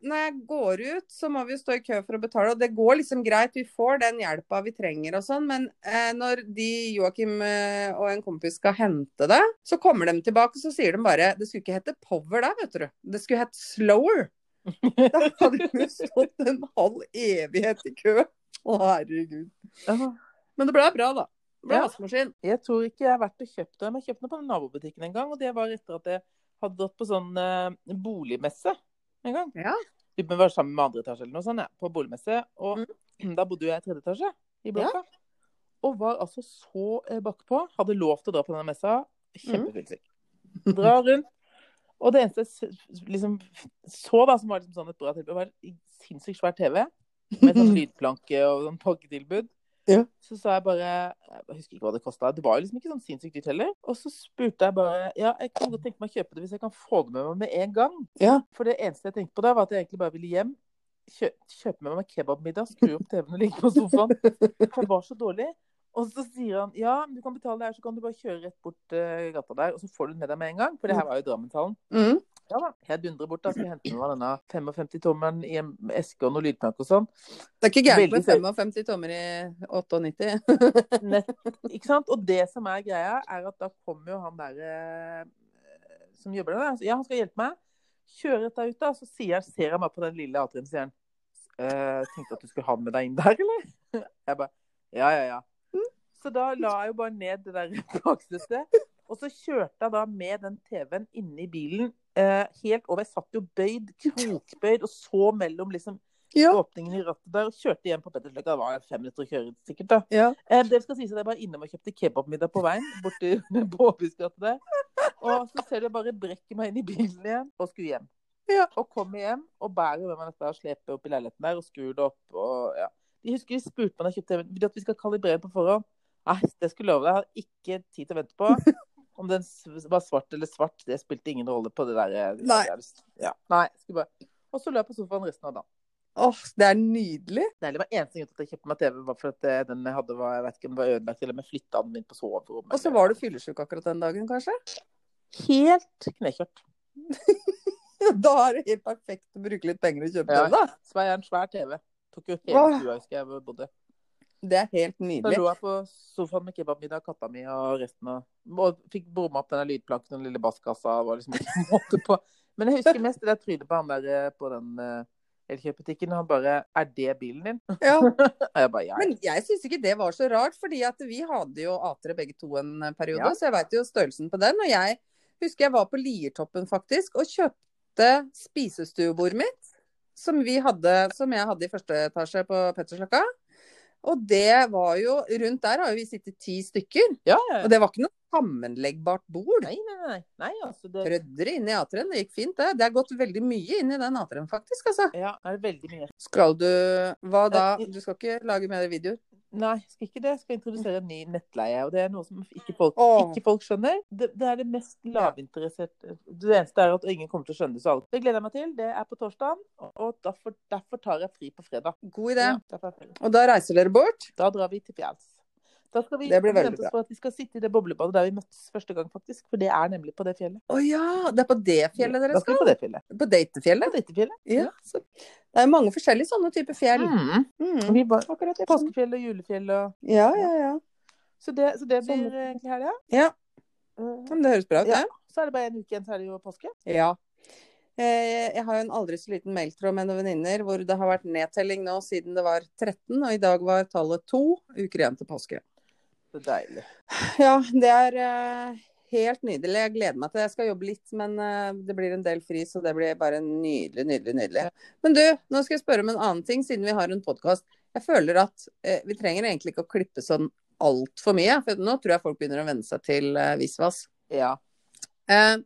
når jeg går ut, så må vi jo stå i kø for å betale. Og det går liksom greit, vi får den hjelpa vi trenger og sånn. Men eh, når de, Joakim eh, og en kompis skal hente det, så kommer de tilbake, så sier de bare Det skulle ikke hete Power der, vet du. Det skulle hett Slower. Da hadde vi stått en halv evighet i kø. Å, herregud. Men det ble bra, da. Det ble Ja. vaskemaskin. Jeg tror ikke jeg har vært og kjøpt det, jeg jeg kjøpte det på den nabobutikken en gang. Og det var etter at jeg hadde gått på sånn uh, boligmesse en gang. Ja. Vi var sammen med andre etasje eller noe sånt, ja, på boligmesse. Og Mm. da bodde jo jeg i tredje etasje i blokka. Og var altså så eh, bakpå. Hadde lov til å dra på denne messa. Mm. Dra rundt. Og det eneste jeg liksom så da, som var liksom sånn et bra tilbud, var sinnssykt svær TV. Med sånn lydplanke og sånn pakketilbud. Ja. Så sa jeg bare Jeg husker ikke hva det kosta. Det var jo liksom ikke sånn sinnssykt dyrt heller. Og så spurte jeg bare Ja, jeg kan godt tenke meg å kjøpe det hvis jeg kan få det med meg med en gang. Ja. For det eneste jeg tenkte på da, var at jeg egentlig bare ville hjem. Kjø kjøpe med meg kebabmiddag, skru opp TV-en og ligge på sofaen. For det var så dårlig. Og så sier han ja, du kan betale der, så kan du bare kjøre rett bort uh, gata der, og så får du den med deg med en gang. For det her var jo Drammenshallen. Mm. Ja da. Jeg dundrer bort, da. Skal hente med meg denne 55-tommeren i en eske og noe lydplanke og sånn. Det er ikke gærent med 55 tommer i 98. Ikke sant? Og det som er greia, er at da kommer jo han der eh, som jobber der. Ja, han skal hjelpe meg. Kjører dette ut, da. Så sier jeg, ser han meg på den lille A3-en sier han eh, Tenkte at du skulle ha med deg inn der, eller? Jeg bare Ja, ja, ja. Så da la jeg jo bare ned det der baksetet. Og så kjørte jeg da med den TV-en inne i bilen eh, helt over. Jeg satt jo bøyd, krokbøyd, og så mellom liksom Ja. åpningen i rattet der, og kjørte hjem på Pettersløkka. Det var fem minutter å kjøre sikkert, da. Ja. Eh, det skal sies at jeg var innom og kjøpte kebabmiddag på veien borti med der. Og så ser du jeg bare brekker meg inn i bilen igjen og skulle hjem. Ja. Og kommer hjem og bærer med meg dette og sleper opp i leiligheten der og skrur det opp. og ja. De husker de spurte meg da jeg kjøpte TV-en, vil du at vi skal kalibrere på forhånd. Nei, det skulle jeg love deg. Jeg hadde ikke tid til å vente på. Om den var svart eller svart, det spilte ingen rolle på det der. eh, Nei. Ja, nei, skulle bare... Og så lå jeg på sofaen resten av dagen. Åh, det er nydelig. Deilig. Det var eneste grunn til at jeg kjøpte meg TV, var for at eh, den jeg hadde var, jeg vet ikke om den var ødelagt, eller om jeg flytta den min på soverommet. Og så var du fyllesyk akkurat den dagen, kanskje? helt knekjørt. Da er det helt perfekt å bruke litt penger og kjøpe Ja. den, da. Så var jeg en svær TV. Tok jo hele stua, husker jeg, hvor jeg bodde. Det er helt nydelig. Da lå jeg på sofaen med kebabmiddag, katta mi og resten av Og fikk bomma opp denne lydplanken og den lille basskassa. Var liksom ikke måte på. Men jeg husker mest det der trynet på han der eh, på den uh, elkjøpbutikken. Han bare 'Er det bilen din?' Ja. Jeg bare ja. Men jeg syns ikke det var så rart, fordi at vi hadde jo A3 begge to en periode, Ja. så jeg veit jo størrelsen på den. Og jeg husker jeg var på Liertoppen faktisk og kjøpte spisestuebordet mitt, som vi hadde, som jeg hadde i første etasje på Pettersløkka. Og det var jo Rundt der har jo vi sittet ti stykker. Ja, ja. Og det var ikke noe sammenleggbart bord. Nei, nei, nei. nei altså, det, Prøvde det inn i A3-en, det gikk fint det. Det er gått veldig mye inn i den A3-en faktisk, altså. ja, det er veldig mye. Skal du Hva da? Du skal ikke lage mer videoer? Nei, skal ikke det. Jeg skal introdusere en ny nettleie. Og det er noe som ikke folk, ikke folk skjønner. Det, det er det mest lavinteresserte Det eneste er at ingen kommer til å skjønne det så alt. Det gleder jeg meg til. Det er på torsdag, og, derfor, derfor tar jeg fri på fredag. God idé. Ja. Og da reiser dere bort? Da drar vi til fjells. Da skal vi oss for at vi skal sitte i det boblebadet der vi møttes første gang, faktisk. For det er nemlig på det fjellet. Å ja! Det er på det fjellet dere skal Da skal? på det fjellet. På datefjellet? På datefjellet. Ja. Så. Det er mange forskjellige sånne typer fjell. Mm. Mm. Vi var Akkurat det. Påskefjell og julefjell og Ja, ja, ja. Så det, så det blir Sånn. eh, egentlig helga. Ja, Ja. men det høres bra ut, ja. det. Så er det bare en uke igjen, så er det jo påske. Ja. Eh, Jeg har jo en aldri så liten mailtråd med noen venninner hvor det har vært nedtelling nå siden det var 13, og i dag var tallet to uker igjen til påske. Er deilig. Ja, det er eh, helt nydelig. Jeg gleder meg til det. Jeg skal jobbe litt, men eh, det blir en del fri, så det blir bare nydelig, nydelig, nydelig. Men du, nå skal jeg spørre om en annen ting, siden vi har en podkast. Jeg føler at eh, vi trenger egentlig ikke å klippe sånn altfor mye, for nå tror jeg folk begynner å venne seg til visvas. Ja. Eh,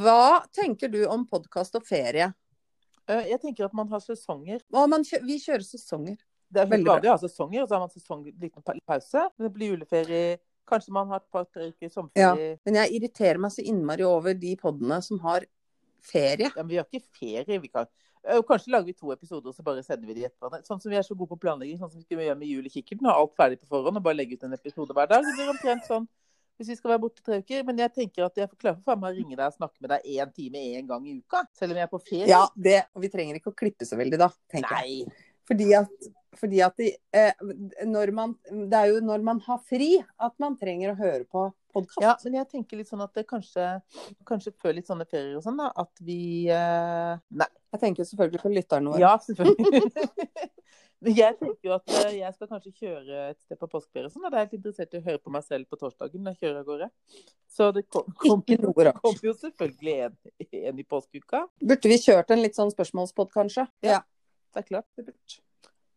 hva tenker du om podkast og ferie? Jeg tenker at man har sesonger. Man kjø vi kjører sesonger. Det er veldig vanlig å ha sesonger, og så har man sesong, liten pa- pause. Det blir juleferie Kanskje man har et par-tre uker Ja. Men jeg irriterer meg så innmari over de podene som har ferie. Ja, men vi har ikke ferie. Vi kan... Kanskje lager vi to episoder, og så bare sender vi de etter hverandre. Sånn som vi er så gode på planlegging, sånn som vi skal gjøre med Jul i kikkerten. Ha alt ferdig på forhånd og bare legge ut en episode hver dag. Det blir omtrent sånn hvis vi skal være borte tre uker. Men jeg tenker at jeg får klare for meg å ringe deg og snakke med deg én time én gang i uka. Selv om jeg er på ferie. Ja, det, og vi trenger ikke å klippe så veldig da, tenker jeg. Fordi at, fordi at de, eh, når man, det er jo når man har fri at man trenger å høre på podkast. Ja, men jeg tenker litt sånn at det kanskje, kanskje før litt sånne ferier og sånn, da, at vi eh, Nei. Jeg tenker selvfølgelig på lytterne våre. Ja, selvfølgelig. Jeg tenker jo at eh, jeg skal kanskje kjøre et sted på påskeferie. Sånn, og da er jeg litt interessert i å høre på meg selv på torsdagen når jeg kjører av gårde. Så det kom, kom, kom jo selvfølgelig en, en i påskeuka. Burde vi kjørt en litt sånn spørsmålspod, kanskje? Ja. Det er klart.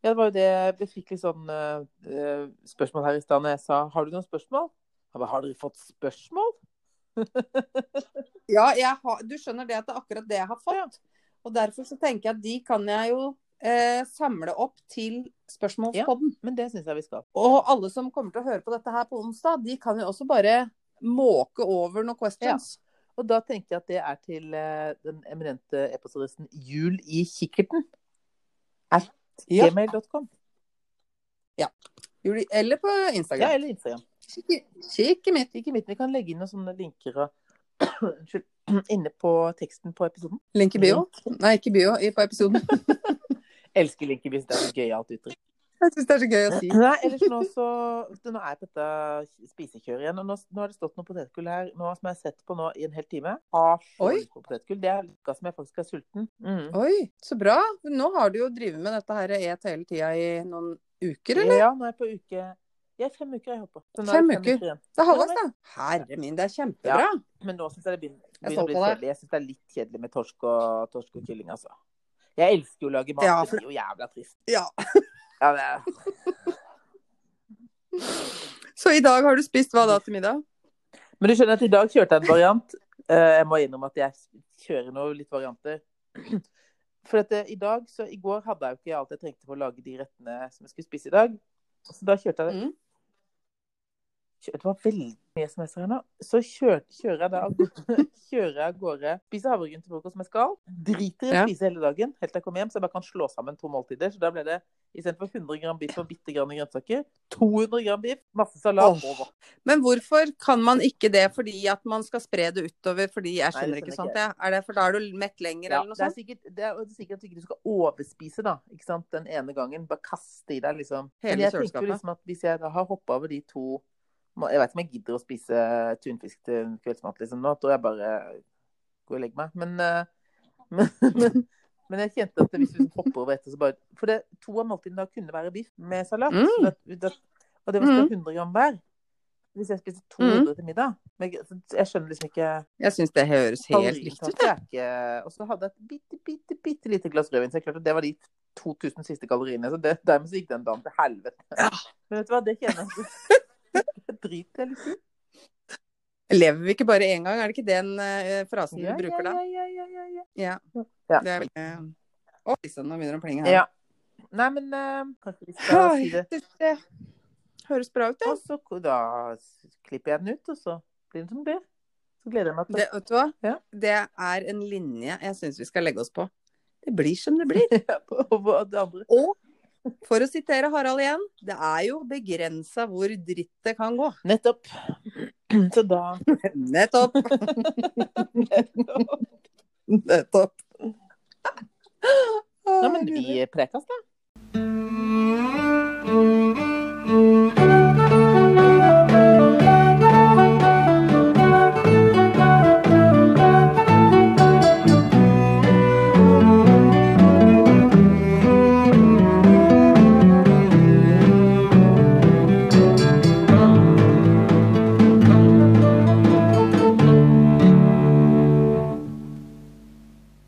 Ja, det var jo det Vi fikk litt sånn eh, spørsmål her i stad når jeg sa har du noen spørsmål? Jeg ba, har dere fått spørsmål? Ja, jeg har, du skjønner det at det er akkurat det jeg har fått. Og derfor så tenker jeg at de kan jeg jo eh, samle opp til spørsmålspodden. Ja, Men det syns jeg vi skal. Og alle som kommer til å høre på dette her på onsdag, de kan jo også bare måke over noen questions. Og da tenker jeg at det er til eh, den eminente e-postadressen jul i kikkerten. At Ja. gmail.com. Ja. Eller på Ja, Instagram. eller Instagram. Kikk, kikk i mitt. Ikke mitt. Vi kan legge inn noen sånne linker Unnskyld. Inne på teksten på episoden. Link i bio. Nei, ikke bio, i- på episoden. Elsker link i bio. det er et gøyalt uttrykk. Jeg syns det er så gøy å si. Nei, ellers nå så Nå er jeg på dette spisekjøret igjen. Og nå, nå har det stått noe potetgull her nå som jeg har sett på nå i en hel time. Har så Oi. potetgull. Det er lykka som jeg faktisk er sulten. Mm. Oi, så bra. Nå har du jo drevet med dette her et hele tida i noen uker, eller? Ja, nå er jeg på uke Ja, fem uker jeg håper. er Fem det uker? Det er halvveis, da. Herre min, det er kjempebra. Men nå syns jeg det begynner, er begynner å bli kjedelig. Jeg syns det er litt kjedelig med torsk og, torsk og kylling, altså. Jeg elsker jo å lage mat. Ja, Det blir jo jævla trist. Ja. Ja, det er... Så i dag har du spist hva da til middag? Men du skjønner at i dag kjørte jeg en variant. Eh, Jeg må innrømme at jeg kjører nå litt varianter. For at eh, i dag, så i går hadde jeg jo ikke alt jeg trengte for å lage de rettene som jeg skulle spise i dag. Så da kjørte jeg det. Mm. Det var veldig mye SMS-er her nå. Så kjør, kjører jeg da kjører jeg av gårde, spiser havregryn til frokost som jeg skal. Driter i å spise hele dagen helt til jeg kommer hjem, så jeg bare kan slå sammen to måltider. Så da ble det istedenfor 100 gram biff og bitte grann grønnsaker, 200 gram biff, masse salat oh. over. Men hvorfor kan man ikke det fordi at man skal spre det utover? Fordi jeg Nei, skjønner det ikke sånt. Jeg. Er det for da er du mett lenger, Ja, eller noe det sånt? det er, og det er sikkert at du ikke skal overspise da, ikke sant, den ene gangen. Bare kaste i deg liksom. Hele Men jeg kjøleskapet. liksom at hvis jeg da har hoppa over de to Jeg vet ikke om jeg gidder å spise tunfisk til kveldsmat liksom nå. Da tror jeg bare går og legger meg. Men, eh, men, men, men jeg kjente at hvis vi hopper over etter, så bare For det, to av måltidene da kunne være biff med salat. Mm. Det, det, og det var Mm. 100 gram hver. Hvis jeg spiser 200 til middag men Jeg jeg skjønner liksom ikke Jeg syns det høres helt likt ut. Og så hadde jeg et bitte, bitte, bitte lite glass rødvin, så jeg klarte det var de 2000 siste kaloriene. Så det, dermed så gikk den dagen til helvete. Men vet du hva, det kjenner jeg Driter jeg litt. Lever vi ikke bare én gang? Er det ikke den uh, frasen Ja, du bruker da? ja, ja, ja, ja, ja. Ja. Ja. Det er vel eh, Å, liksom, nå begynner det å plinge her. ja. Nei, men uh, kanskje vi skal Oi, si det. det, høres bra ut, det. Og så da klipper jeg den ut, og så blir den som det blir. Så gleder jeg meg til det. Vet du hva? Ja. Det er en linje jeg syns vi skal legge oss på. Det blir som det blir. Og det andre. Og for å sitere Harald igjen, det er jo begrensa hvor dritt det kan gå. Nettopp. Så da Nettopp. Nettopp. Ja, men vi prekes, da.